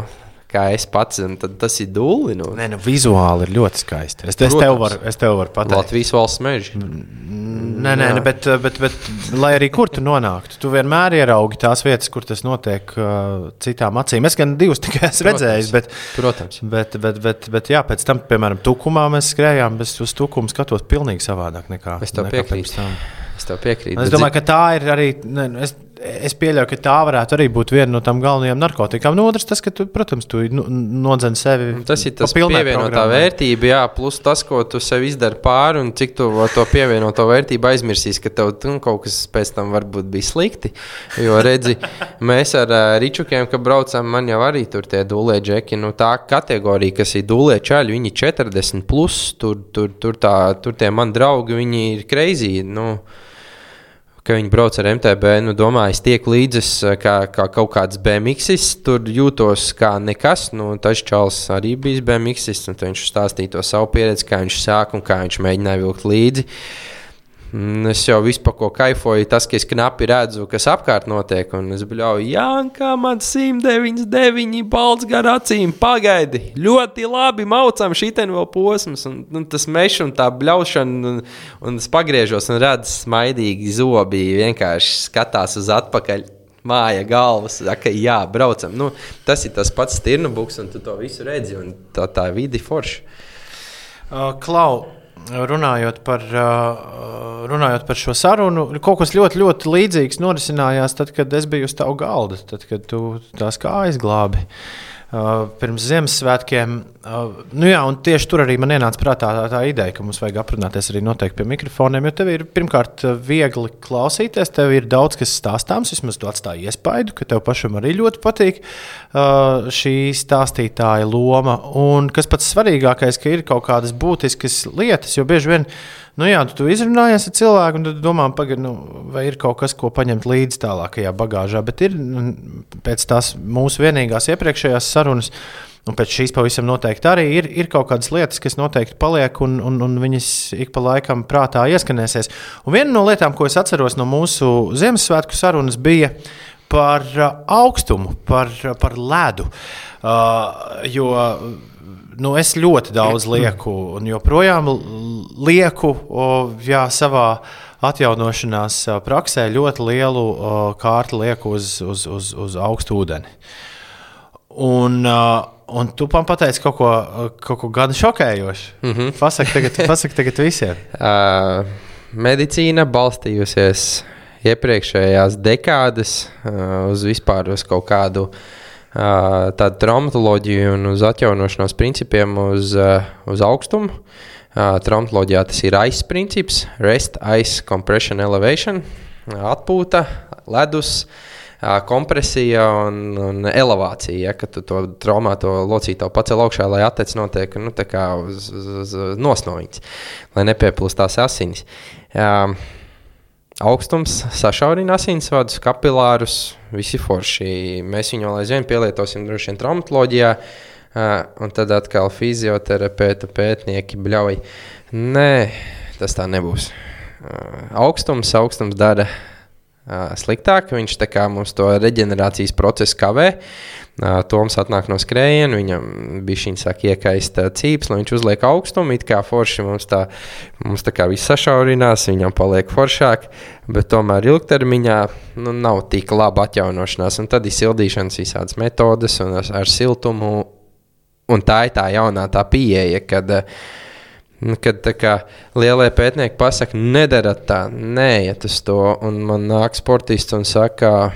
kā es pats, tas ir dūli. Nu. Nē, nu, vizuāli ir ļoti skaisti. Es, Protams, es tev varu, es tev varu pateikt. Latvijas valsts meža. Nē, nē, nē bet, bet, bet, lai arī kur tu nonāktu, tu vienmēr ieraugi tās vietas, kur tas notiek uh, citām acīm. Es gan divus tikai esmu redzējis, bet, Protams. Bet, bet, bet, bet, jā, pēc tam, piemēram, tukumā mēs skrējām, bet uz tukumu skatos pilnīgi savādāk nekā. Es tev piekrītu. Es tev piekrītu. Es domāju, ka tā ir arī. Ne, es, es pieļauju, ka tā varētu arī būt viena no tām galvenajām narkotikām. No otras, tas, ka, tu, protams, tu nu, nodzen sevi. Tas ir tas pievienotā vērtība, jā, plus tas, ko tu sev izdari pāri un cik tu to pievienoto vērtību aizmirsīsi, ka tev nu, kaut kas pēc tam varbūt bija slikti. Jo, redzi, mēs ar uh, Ričukiem, kad braucam, man jau arī tur tie dūlē džeki, nu tā kategorija, kas ir dūlē čaļi, viņi 40 plus, tur, tur, tur, tā, tur tie mani draugi, viņi ir kreizī. Nu, ka viņi brauc ar MTB. Nu, domāju, es tieku līdzi kā, kā kaut kāds BMX. Tur jūtos kā nekas. Nu, tas čels arī bija BMX. Viņš stāstīja to savu pieredzi, kā viņš sāk un kā viņš mēģināja vilkt līdzi. Uh, es jau vispār ko kaifoju, tas, ka es knapi redzu, kas apkārt notiek. Un es bļauju, Jā, kā man 199 balts gar acīm, pagaidi, ļoti labi maucam šitien vēl posms. Un, un tas mežs un tā bļaušana, un, un es pagriežos un redzu smaidīgi zobi, vienkārši skatās uz atpakaļ. Māja galvas, saka, jā, braucam. Nu, tas ir tas pats stirnubuks, un tu to visu redzi, un tā, tā vidi forša. Uh, Klau, runājot par, runājot par šo sarunu, kaut kas ļoti, ļoti līdzīgs norisinājās tad, kad es biju uz tavu galda, tad, kad tu tās kājas glābi. Uh, pirms Ziemassvētkiem. Uh, nu jā, tieši tur arī man ienāca prātā tā, tā ideja, ka mums vajag aprunāties arī noteikti pie mikrofoniem. Jo tev ir pirmkārt viegli klausīties, tev ir daudz kas stāstāms. Vismaz tu atstāji iespaidu, ka tev pašam arī ļoti patīk uh, šī stāstītāja loma. Un kas pats svarīgākais, ka ir kaut kādas būtiskas lietas, jo bieži vien Nu, jā, tu, tu izrunājies ar cilvēku, un tu domā, pagad, nu, vai ir kaut kas, ko paņemt līdzi tālākajā bagāžā. Bet ir pēc tās mūsu vienīgās iepriekšējās sarunas. Un pēc šīs pavisam noteikti arī ir, ir kaut kādas lietas, kas noteikti paliek, un, un, un viņas ik pa laikam prātā ieskanēsies. Un viena no lietām, ko es atceros no mūsu Ziemassvētku sarunas, bija par uh, augstumu, par, par ledu. Uh, jo nu, es ļoti daudz lieku, un joprojām lieku jā, savā atjaunošanās ā, praksē ļoti lielu kārtu lieku uz, uz, uz, uz augstu ūdeni. Un, ā, un tu man pateici kaut ko, kaut ko gan šokējošu. Mm -hmm. Pasaki tagad, pasak tagad visiem. Uh, medicīna balstījusies iepriekšējās dekādes uh, uz vispār uz kaut kādu uh, tādu traumatoloģiju un uz atjaunošanās principiem uz, uh, uz augstumu. Uh, traumatoloģijā tas ir ice princips, rest, ice, compression, elevation, atpūta, ledus. Uh, kompresija un, un elevācija, ja, kad tu to traumēto locīto pacēl augšā, lai attec notiek nu, uz, uz, uz nosnoviņas, lai nepieplūstās asinis. Uh, augstums sašaurina asinsvadus, kapilārus, visi forši. Mēs viņu aizvien pielietosim droši vien traumatoloģijā, uh, un tad atkal fizioterapeita pētnieki bļauj. Nē, tas tā nebūs. Uh, augstums, augstums dara sliktāk, viņš tā kā mums to reģenerācijas procesu kavē. Toms atnāk no skrējiena, viņam bija šī sāk iekaist cīps, lai viņš uzliek augstumu. It kā forši mums tā, mums tā kā viss sašaurinās, viņam paliek foršāk, bet tomēr ilgtermiņā nu, nav tik laba atjaunošanās. Un tad ir sildīšanas visādas metodes un ar, ar siltumu. Un tā ir tā jaunā tā pieeja, kad uh, Kad kā, lielie pētnieki pasakā, nedara tā, neiet uz to. Un man nāk sportists un saka,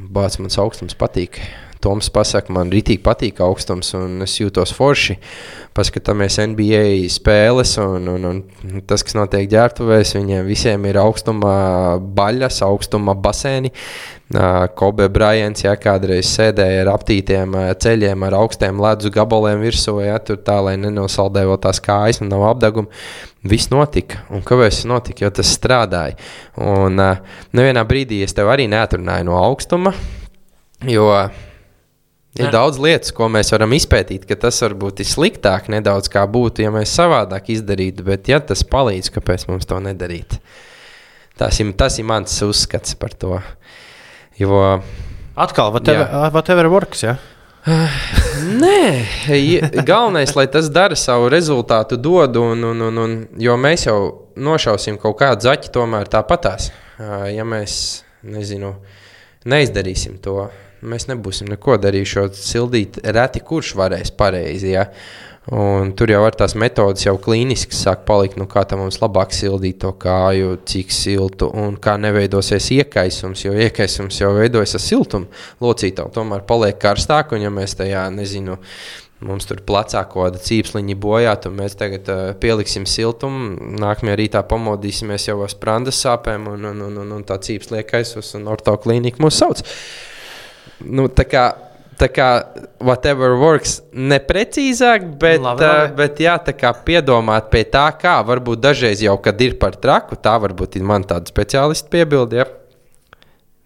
bācis, man augstums patīk. Toms pasakā, man rītīgi patīk augstums, un es jūtos forši. Paskatāmies NBA spēles, un, un, un tas, kas notiek ģērbtuvēs, viņiem visiem ir augstuma baļas, augstuma basēni. Kobe Bryants, ja kādreiz sēdēja ar aptītiem ceļiem, ar augstiem ledus gabaliem virsū, ja tur tā, lai nenosaldē vēl tās kājas un nav apdeguma. Viss notika, un kāpēc tas notika? Jo tas strādāja. Un nevienā brīdī es tev arī neatrunāju no augstuma, jo Ir daudz lietas, ko mēs varam izpētīt, ka tas varbūt ir sliktāk nedaudz kā būtu, ja mēs savādāk izdarītu, bet ja tas palīdz, kāpēc mums to nedarīt? Tas ir, tas ir mans uzskats par to. Jo, Atkal, whatever works. Ja? Nē, galvenais, lai tas dara savu rezultātu, dod, un, un, un, un, jo mēs jau nošausim kaut kādu zaķi, tomēr tāpatās. Ja mēs, nezinu, neizdarīsim to, mēs nebūsim neko darījuši. Sildīt reti kurš varēs pareizi. Ja? Un tur jau ar tās metodas jau klīniski sāk palikt, nu, kā tam mums labāk sildīt to kāju, cik siltu un kā neveidosies iekaisums. Jo iekaisums jau veidojas ar siltumu locītavu, tomēr paliek karstāk. Un, ja mēs tajā nezinu, mums tur plecā kaut kāda cīpsliņa bojā, tad mēs tagad uh, pieliksim siltumu. Nākamajā rītā pamodīsimies jau ar sprandas sāpēm, un, un, un, un, un tā cīpsliņa kaisos, un ortoklīnika mūs sauc. Nu, tā kā tā kā whatever works, neprecīzāk, bet, labi, labi. Uh, bet jā, tā kā piedomāt pie tā, kā varbūt dažreiz jau, kad ir par traku, tā varbūt ir man tāda speciālista piebilde, ja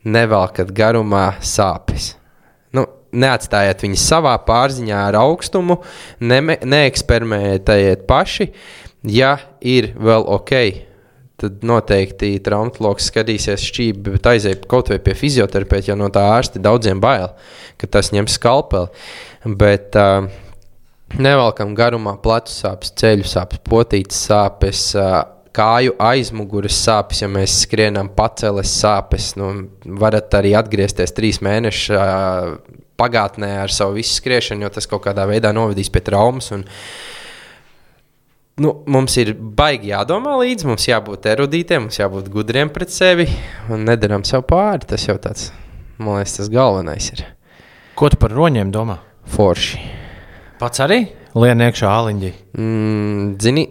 nevelkat garumā sāpes. Nu, neatstājiet viņus savā pārziņā ar augstumu, ne, neeksperimentējiet paši. Ja ir vēl ok, tad noteikti traumatologs skatīsies šķīvi, bet aiziet kaut vai pie fizioterapeita, jo no tā ārsti daudziem bail, ka tas ņems skalpeli. Bet uh, nevelkam garumā plecu sāpes, ceļu sāpes, potītas sāpes. Uh, Kāju aizmugures sāpes, ja mēs skrienam paceles sāpes, nu, varat arī atgriezties trīs mēnešus uh, pagātnē ar savu visu skriešanu, jo tas kaut kādā veidā novedīs pie traumas. Un, uh, nu, mums ir baigi jādomā līdzi, mums jābūt erudītiem, mums jābūt gudriem pret sevi un nedaram sev pāri. Tas jau tāds, man liekas, tas galvenais ir. Ko tu par roņiem domā? Forši. Pats arī lien iekšā āliņģī. Mm, zini,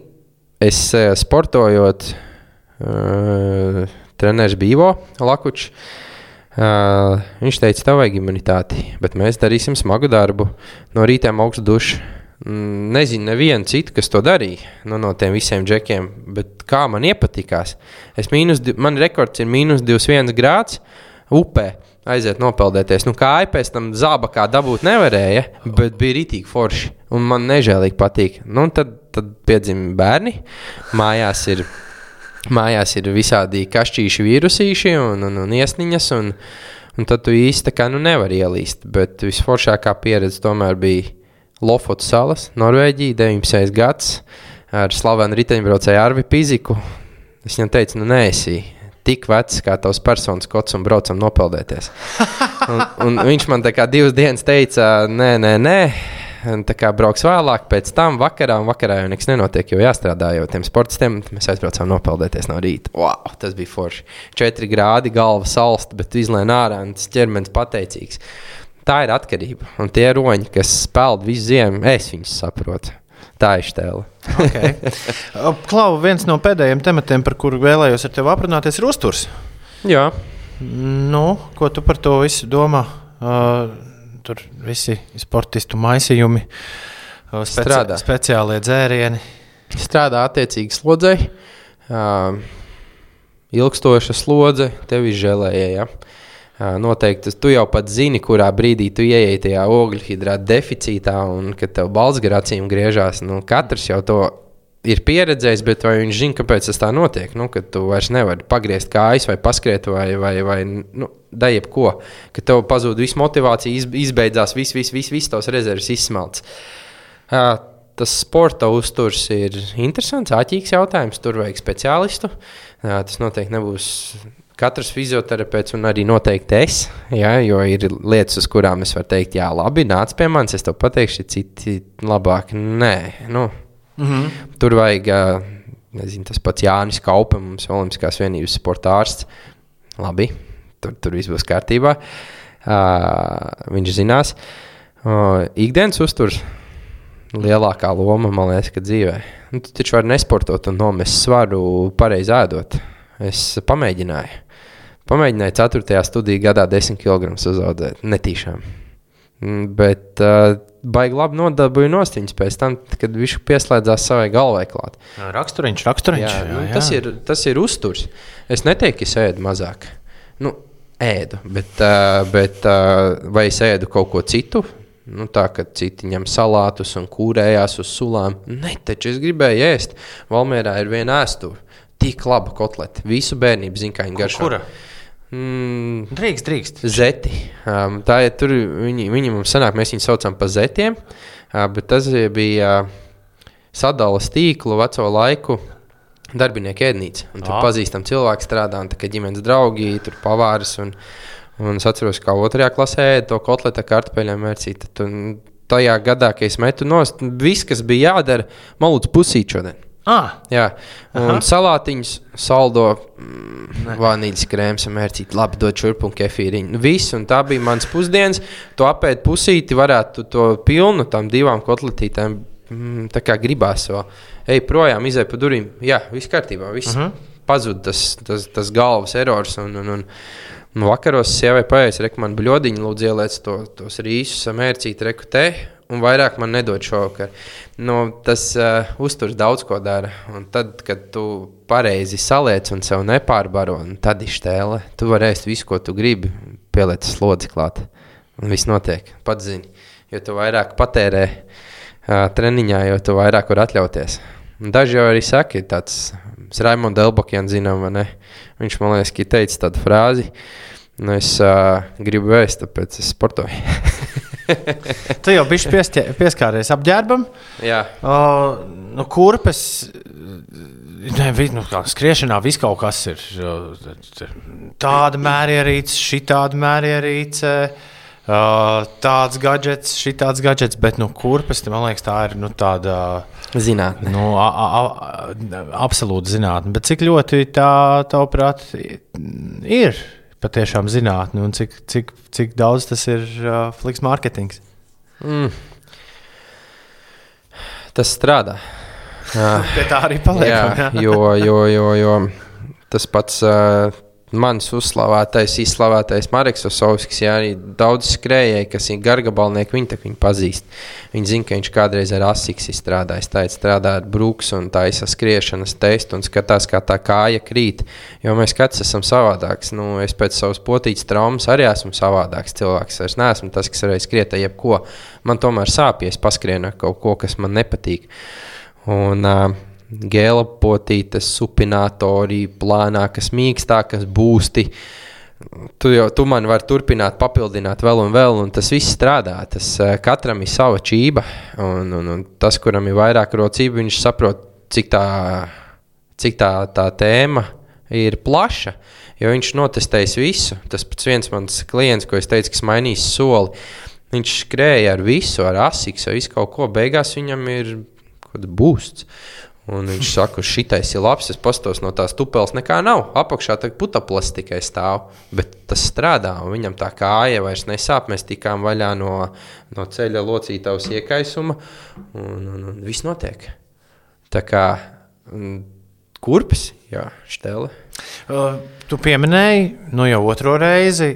es uh, sportojot, uh, treneris Bīvo Lakučs. Uh, viņš teica, tev vajag imunitāti, bet mēs darīsim smagu darbu. No rīta augstu dušu nezinu, nevienu citu, kas to darīja nu, no tiem visiem džekiem, bet kā man iepatikās. Es mīnus, man rekords ir mīnus 21 grāds upē. Aiziet nopeldēties. Nu, kā pēc tam zāba kā dabūt nevarēja, bet bija rītīgi forši. Un man nežēlīgi patīk. Nu, tad, tad piedzima bērni. Mājās ir, mājās ir visādi kašķīši vīrusīši un, un, un iesniņas. Un, un tad tu īsti kā nu nevari ielīst. Bet visforšākā pieredze tomēr bija Lofotu salas, Norvēģija, 19. gads. ar slavenu riteņbraucēju Arvi Piziku. Es viņam teicu, nu nē, esi tik vecs kā tavs personas kods un braucam nopeldēties. Un, un viņš man tā kā divas dienas teica, nē, nē, nē. Un tā kā brauks vēlāk, pēc tam vakarā, un vakarā jau nekas nenotiek, jo jāstrādā jau tiem sportistiem. Mēs aizbraucām nopeldēties no rīta. Wow, tas bija forši. 4 grādi, galva salsta, bet izlēna ārā un tas ķermenis pateicīgs. Tā ir atkarība. Un tie roņi, kas spēlē visu ziemu, es viņus saprotu. Tā ir stēle. Okay. Klau, viens no pēdējiem tematiem, par kuru vēlējos ar tevi aprunāties, ir uzturs. Jā, Nu, ko tu par to visu domā? Uh, tur visi sportistu maisījumi, uh, speci Strādā. speciālie dzērieni. strādā attiecīgi slodzei. Uh, ilgstoša slodze tev izžēlēja. Ja? Uh, noteikti tu jau pat zini, kurā brīdī tu ieeji tajā ogļhidrāta deficītā un kad tev balsgarācīm griežās. Nu, katrs jau to ir pieredzējis, bet vai viņš zina, kāpēc tas tā notiek? Nu, kad tu vairs nevari pagriezt kājas vai paskriet vai, vai, vai nu, darīt ko. Kad tev pazūd viss motivācija, iz, izbeidzās viss, viss, viss, viss tos rezerves izsmelts. Uh, tas sporta uzturs ir interesants, āķīgs jautājums. Tur vajag speciālistu. Uh, tas noteikti nebūs katrs fizioterapeits un arī noteikti es. Ja, jo ir lietas, uz kurām es varu teikt, jā, labi, nāc pie manis, es tev pateikšu, citi labāk. Nē, nu, Mm -hmm. Tur vajag, nezinu, tas pats Jānis Kaupe, mums Olimpiskās vienības sporta ārsts. Labi, tur, tur viss būs kārtībā. Uh, viņš zinās. Uh, ikdienas uzturs lielākā loma, man liekas, ka dzīvē. Nu, tu taču vari nesportot un nomest svaru pareizi ēdot. Es pamēģināju. Pamēģināju 4. studiju gadā 10 kg uzaugt netīšām. Mm, Bet uh, baigi labi nodabūju nostiņas pēc tam, kad viņš pieslēdzās savai galvai klāt. Raksturiņš, raksturiņš. Jā, nu, tas, ir, tas ir uzturs. Es neteiktu, ka es ēdu mazāk. Nu, ēdu, bet, uh, bet uh, vai es ēdu kaut ko citu? Nu, tā kā citi ņem salātus un kūrējās uz sulām. Nē, taču es gribēju ēst. Valmērā ir viena ēstuve. Tik laba kotlete. Visu bērnību zinu, kā viņa garšo. Kura? Mm, Drīkst, drīkst. Zeti. Um, tā ir tur, viņi, viņi mums sanāk, mēs viņus saucam par zetiem, uh, bet tas bija uh, sadales tīklu veco laiku. Darbinieku ēdnīca. Tur Ā. pazīstam cilvēku, strādā, kā ģimenes draugi, tur pavāris. Un, un es atceros, kā otrajā klasē ēda to kotletu ar kartupeļiem mērcīt. Tajā gadā, kad es metu nost, viss, kas bija jādara, man lūdzu pusīt šodien. Ah, Jā, un Aha. salātiņš, saldo, mm, vanīļas krēms, mērcīt, labi, dod šurp un kefīriņu. Nu, Viss, un tā bija mans pusdienas. To apēst pusīti, varētu to pilnu tam divām kotletītēm. Mm, tā kā gribās vēl. Ej projām, izai pa durvīm. Jā, viss kārtībā. Viss. -huh. Pazud tas, tas, tas galvas erors. Un, un, un, un vakaros sievai paies, reku man bļodiņu, lūdzu ieliec to, tos rīsus, samērcīt, reku te. Un vairāk man nedod šovakar. Nu, tas uh, uzturs daudz ko dara. Un tad, kad tu pareizi saliec un sev nepārbaro, un tad ir stēle. Tu vari ēst visu, ko tu gribi, pieliec slodzi klāt. Un viss notiek. Pats zini. Jo tu vairāk patērē uh, treniņā, jo tu vairāk vari atļauties. Un daži jau arī saka, tāds Raimonds Elbakjans, zinām, vai ne? Viņš man liekas, ka teica tādu frāzi. Nu, es uh, gribu vēst, tāpēc es sportoju. tu jau biji piestie- pieskāries apģērbam. Jā, Uh, nu, kurpes, ne, nu, skriešanā viss kaut kas ir. Tāda mērierīce, šī tāda mērierīce, uh, tāds gadgets, šī tāds gadgets, bet nu, kurpes, man liekas, tā ir nu, tāda zinātnē. nu, a, a, a, absolūta zinātne. Bet cik ļoti tā, tavuprāt, ir patiešām zinātne un cik, cik, cik daudz tas ir uh, fliks mārketings? Mm. Tas strādā. Jā. Pie tā arī paliekam. Jā, jo, jo, jo, jo tas pats uh, mans uzslavētais, izslavētais Marks Osovskis, jā, arī daudz skrējēji, kas ir gargabalnieki, viņi viņu pazīst. Viņi zina, ka viņš kādreiz ar asiks strādājis, tā ir strādā ar brūks un taisa skriešanas testu un skatās, kā tā kāja krīt. Jo mēs katrs esam savādāks. Nu, es pēc savas potītas traumas arī esmu savādāks cilvēks. Es neesmu tas, kas varēja skriet ar jebko. Man tomēr sāp, ja es paskrienu ar kaut ko, kas man nepatīk. Un, uh, Gēla potītes, supinātori, plānākas, mīkstākas, būsti. Tu jau tu man vari turpināt, papildināt vēl un vēl, un tas viss strādā. Tas uh, katram ir sava čība, un, un, un tas, kuram ir vairāk rocība, viņš saprot cik tā, cik tā, tā tēma ir plaša. Jo viņš notestējis visu. Tas pats viens mans klients, ko es teicu, kas mainīs soli. Viņš skrēja ar visu, ar asiks, ar visu kaut ko. Beigās viņam ir kaut kāds būsts. Un viņš saka, šitais ir labs, es pastos no tās tupeles, nekā nav. Apakšā tā putaplas tikai stāv, bet tas strādā. Viņam tā kāja vairs nesāp. Mēs tikām vaļā no, no ceļa locītavas iekaisuma, un, un, un viss notiek. Tā kā kurpes, jā, štele. Uh, tu pieminēji, nu jau otro reizi,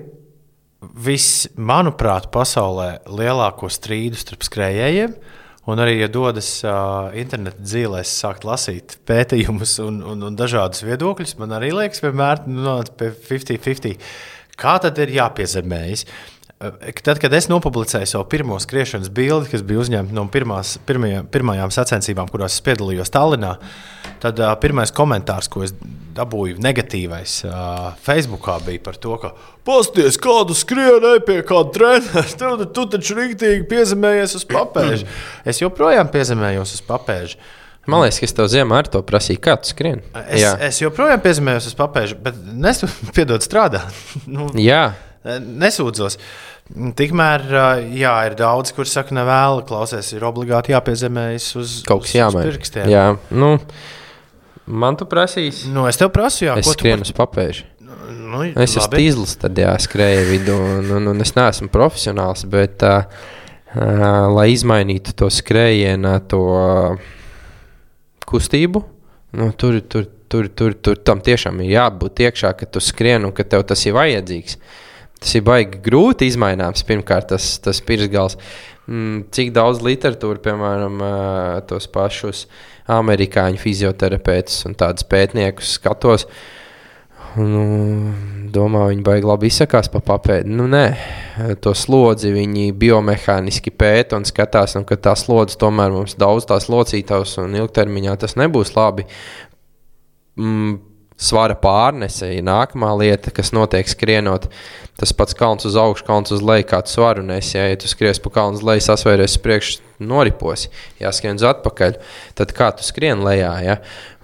viss, manuprāt, pasaulē lielāko strīdu starp skrejējiem. Un arī, ja dodas uh, interneta dzīvēs, sākt lasīt pētījumus un, un, un dažādus viedokļus, man arī liekas, vienmēr nonāca pie 50-50. Kā tad ir jāpiezemējas? Tad, kad es nopublicēju savu pirmo skriešanas bildi, kas bija uzņemta no pirmās, pirmajā, pirmajām sacensībām, kurās es piedalījos Tallinā, tad uh, pirmais komentārs, ko es dabūju, negatīvais uh, Facebookā, bija par to, ka Pasties, kādu skrienu pie kāda treneru. Tu, tu taču rīktīgi piezemējies uz papēža. Es joprojām piezemējos uz papēža. Man liekas, ka es tev ziemā ar to prasīju, kā tu skrieni. Es, Jā. es joprojām piezemējos uz papēža, bet nespiedod strādāt. nu, Jā. Nesūdzos. Tikmēr, jā, ir daudz, kuriem saka, nevēl, klausies, ir obligāti jāpiezemējas uz kaut jāmaina. Pirkstiem. Jā, nu, man tu prasīs. Nu, es tev prasu, jā, es skrienu uz papēžu. Nu, es esmu tīzlis, tad jā, skrēju vidū, un, un, un es neesmu profesionāls, bet, uh, uh, lai izmainītu to skrējienu, to uh, kustību, nu, tur, tur, tur, tur, tur tam tiešām ir jābūt iekšā, ka tu skrieni un ka tev tas ir vajadzīgs. Tas ir baigi grūti izmaināms. Pirmkārt, tas, tas pirksgals. Mm, cik daudz literatūra, piemēram, tos pašus amerikāņu fizioterapeitus un tādus pētniekus skatos. Nu, domā, viņi baigi labi izsakās pa papēdi. Nu, nē, to slodzi viņi biomehāniski pēta un skatās, un ka tā slodze tomēr mums daudz tās locītavas un ilgtermiņā tas nebūs labi. Mm, svara pārnese ir nākamā lieta, kas notiek skrienot. Tas pats kalns uz augšu, kalns uz leju, kādu svaru nes. Ja, ja tu skries pa kalnu uz leju, sasvēries priekš, noriposi, jāskrien uz atpakaļ. Tad kā tu skrien lejā? Ja?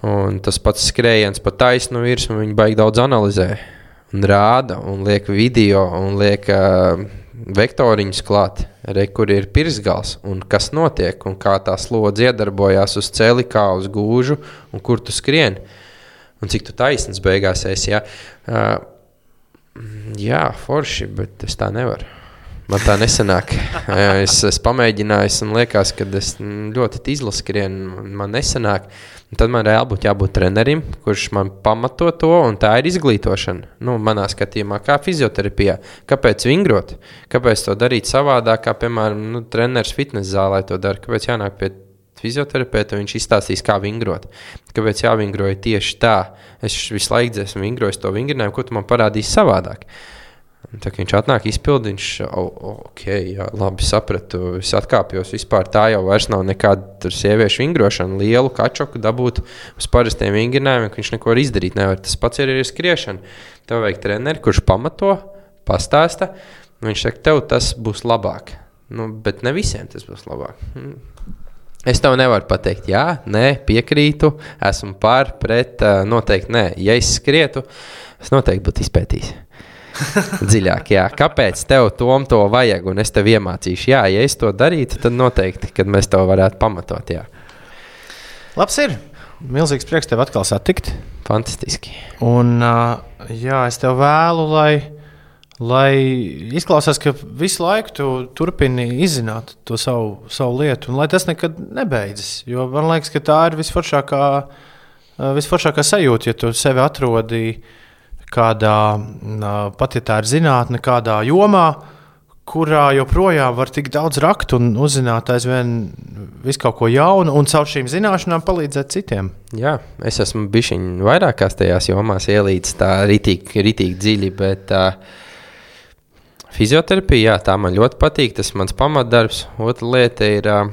Un tas pats skrējiens pa taisnu virsmu, viņi baigi daudz analizē. Un rāda, un liek video, un liek uh, vektoriņus klāt, re, kur ir pirsgals, un kas notiek, un kā tā slodze iedarbojās uz ceļa, kā uz gūžu, un kur tu skrieni un cik tu taisnīgs beigās esi. Ja? Uh, jā, forši, bet es tā nevaru. Man tā nesanāk. es, es pamēģināju, un liekas, ka es ļoti izlaskrienu, man nesanāk. Un tad man reāli būtu jābūt trenerim, kurš man pamato to, un tā ir izglītošana. Nu, manā skatījumā, kā fizioterapijā. Kāpēc vingrot? Kāpēc to darīt savādāk, kā, piemēram, nu, treneris fitnes zālē to dara? Kāpēc jānāk pie fizioterapeitu, viņš izstāstīs, kā vingrot. Kāpēc jāvingroja tieši tā? Es visu laiku esmu vingrojis to vingrinājumu, ko tu man parādīsi savādāk. Tā viņš atnāk, izpildīt, viņš oh, ok, jā, labi sapratu. Es atkāpjos. Vispār tā jau nav nekāda sieviešu vingrošana. Lielu kačoku dabūt uz parastiem vingrinājumiem, ka viņš neko izdarīt nevar. Tas pats ir arī skriešana. Tev vajag treneri, kurš pamato, pastāsta. Viņš saka, tev tas būs labāk. Nu, bet ne visiem tas būs labāk. Es tev nevaru pateikt, jā, nē, piekrītu, esmu par, pret, noteikti nē. Ja es skrietu, es noteikti būtu izpētījis. Dziļāk, jā. Kāpēc tev tom to vajag, un es tev iemācīšu? Jā, ja es to darītu, tad noteikti, kad mēs to varētu pamatot. Jā. Labs ir. Milzīgs prieks tev atkal satikt. Fantastiski. Un jā, es tev vēlu, lai lai izklausās, ka visu laiku tu turpini izzināt to savu, savu lietu, un lai tas nekad nebeidzas. Jo man liekas, ka tā ir visforšākā, visforšākā sajūta, ja tu sevi atrodi kādā, pat ja tā ir zinātne, kādā jomā, kurā joprojām var tik daudz rakt un uzzināt aizvien visu kaut ko jaunu, un caur šīm zināšanām palīdzēt citiem. Jā, es esmu bijis vairākās tajās jomās ielīdz tā ritīgi, ritīgi dziļi, bet uh, Fizioterapija, jā, tā man ļoti patīk. Tas ir mans pamatdarbs. Otra lieta ir, uh,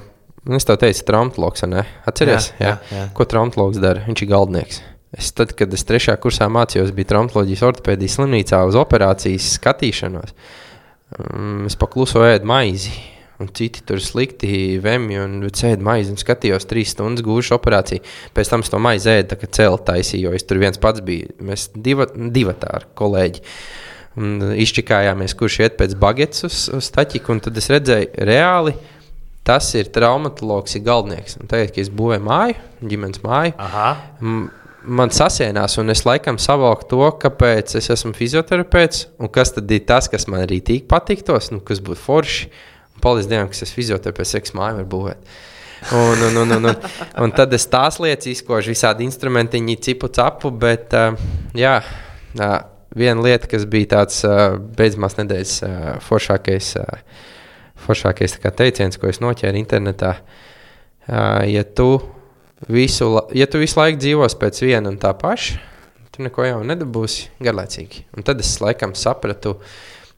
es tev teicu, traumatologs. Atceries, jā, jā, jā. ko traumatologs dara? Viņš ir galdnieks. Es, tad, kad es trešajā kursā mācījos, biju traumatoloģijas ortopēdijas slimnīcā uz operācijas skatīšanos. Um, es pakluso ēdu maizi. Un citi tur slikti vemji un sēdi maizi un skatījos trīs stundas gūšu operāciju. Pēc tam es to maizi ēdu, tā kā cēlu taisīju, jo es tur viens pats biju. Mēs divi divi tā ar kolēģi. Un izčikājāmies, kurš iet pēc bagetes uz, uz taķiku, un tad es redzēju reāli. Tas ir traumatologs, ir galvenais. Tagad, kad es būvēju māju, ģimenes māju, Aha. man sasienās, un es laikam savalku to, kāpēc es esmu fizioterapeits, un kas tad ir tas, kas man arī tīk patiktos, nu, kas būtu forši. Paldies Dievam, ka es fizioterapeits, seks māju var būvēt. Un, un, un, un, un, un tad es tās lietas izkožu, visādi instrumentiņi, cipu capu, bet uh, jā, uh, viena lieta, kas bija tāds beidzamās nedēļas foršākais, foršākais teiciens, ko es noķēru internetā, ja tu visu, ja tu visu laiku dzīvos pēc viena un tā paša, tu neko jau nedabūsi garlaicīgi. Un tad es laikam sapratu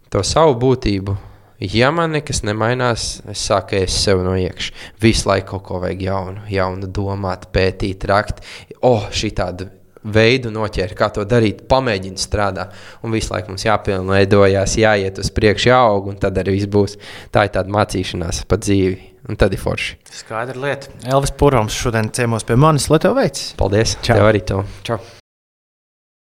to savu būtību. Ja man nekas nemainās, es sāku ēst sev no iekšā. Visu laiku kaut ko vajag jaunu, jaunu domāt, pētīt, rakt. O, oh, šī tāda veidu noķēra, kā to darīt, pamēģināt strādāt. Un visu laiku mums jāpilnveidojās, jāiet uz priekšu, jāaug, un tad arī viss būs. Tā ir tāda mācīšanās pa dzīvi, un tad ir forši. Skaidra lieta. Elvis Pūrams šodien ciemos pie manis, lai tev veicas. Paldies! Čau. Tev arī to! Čau!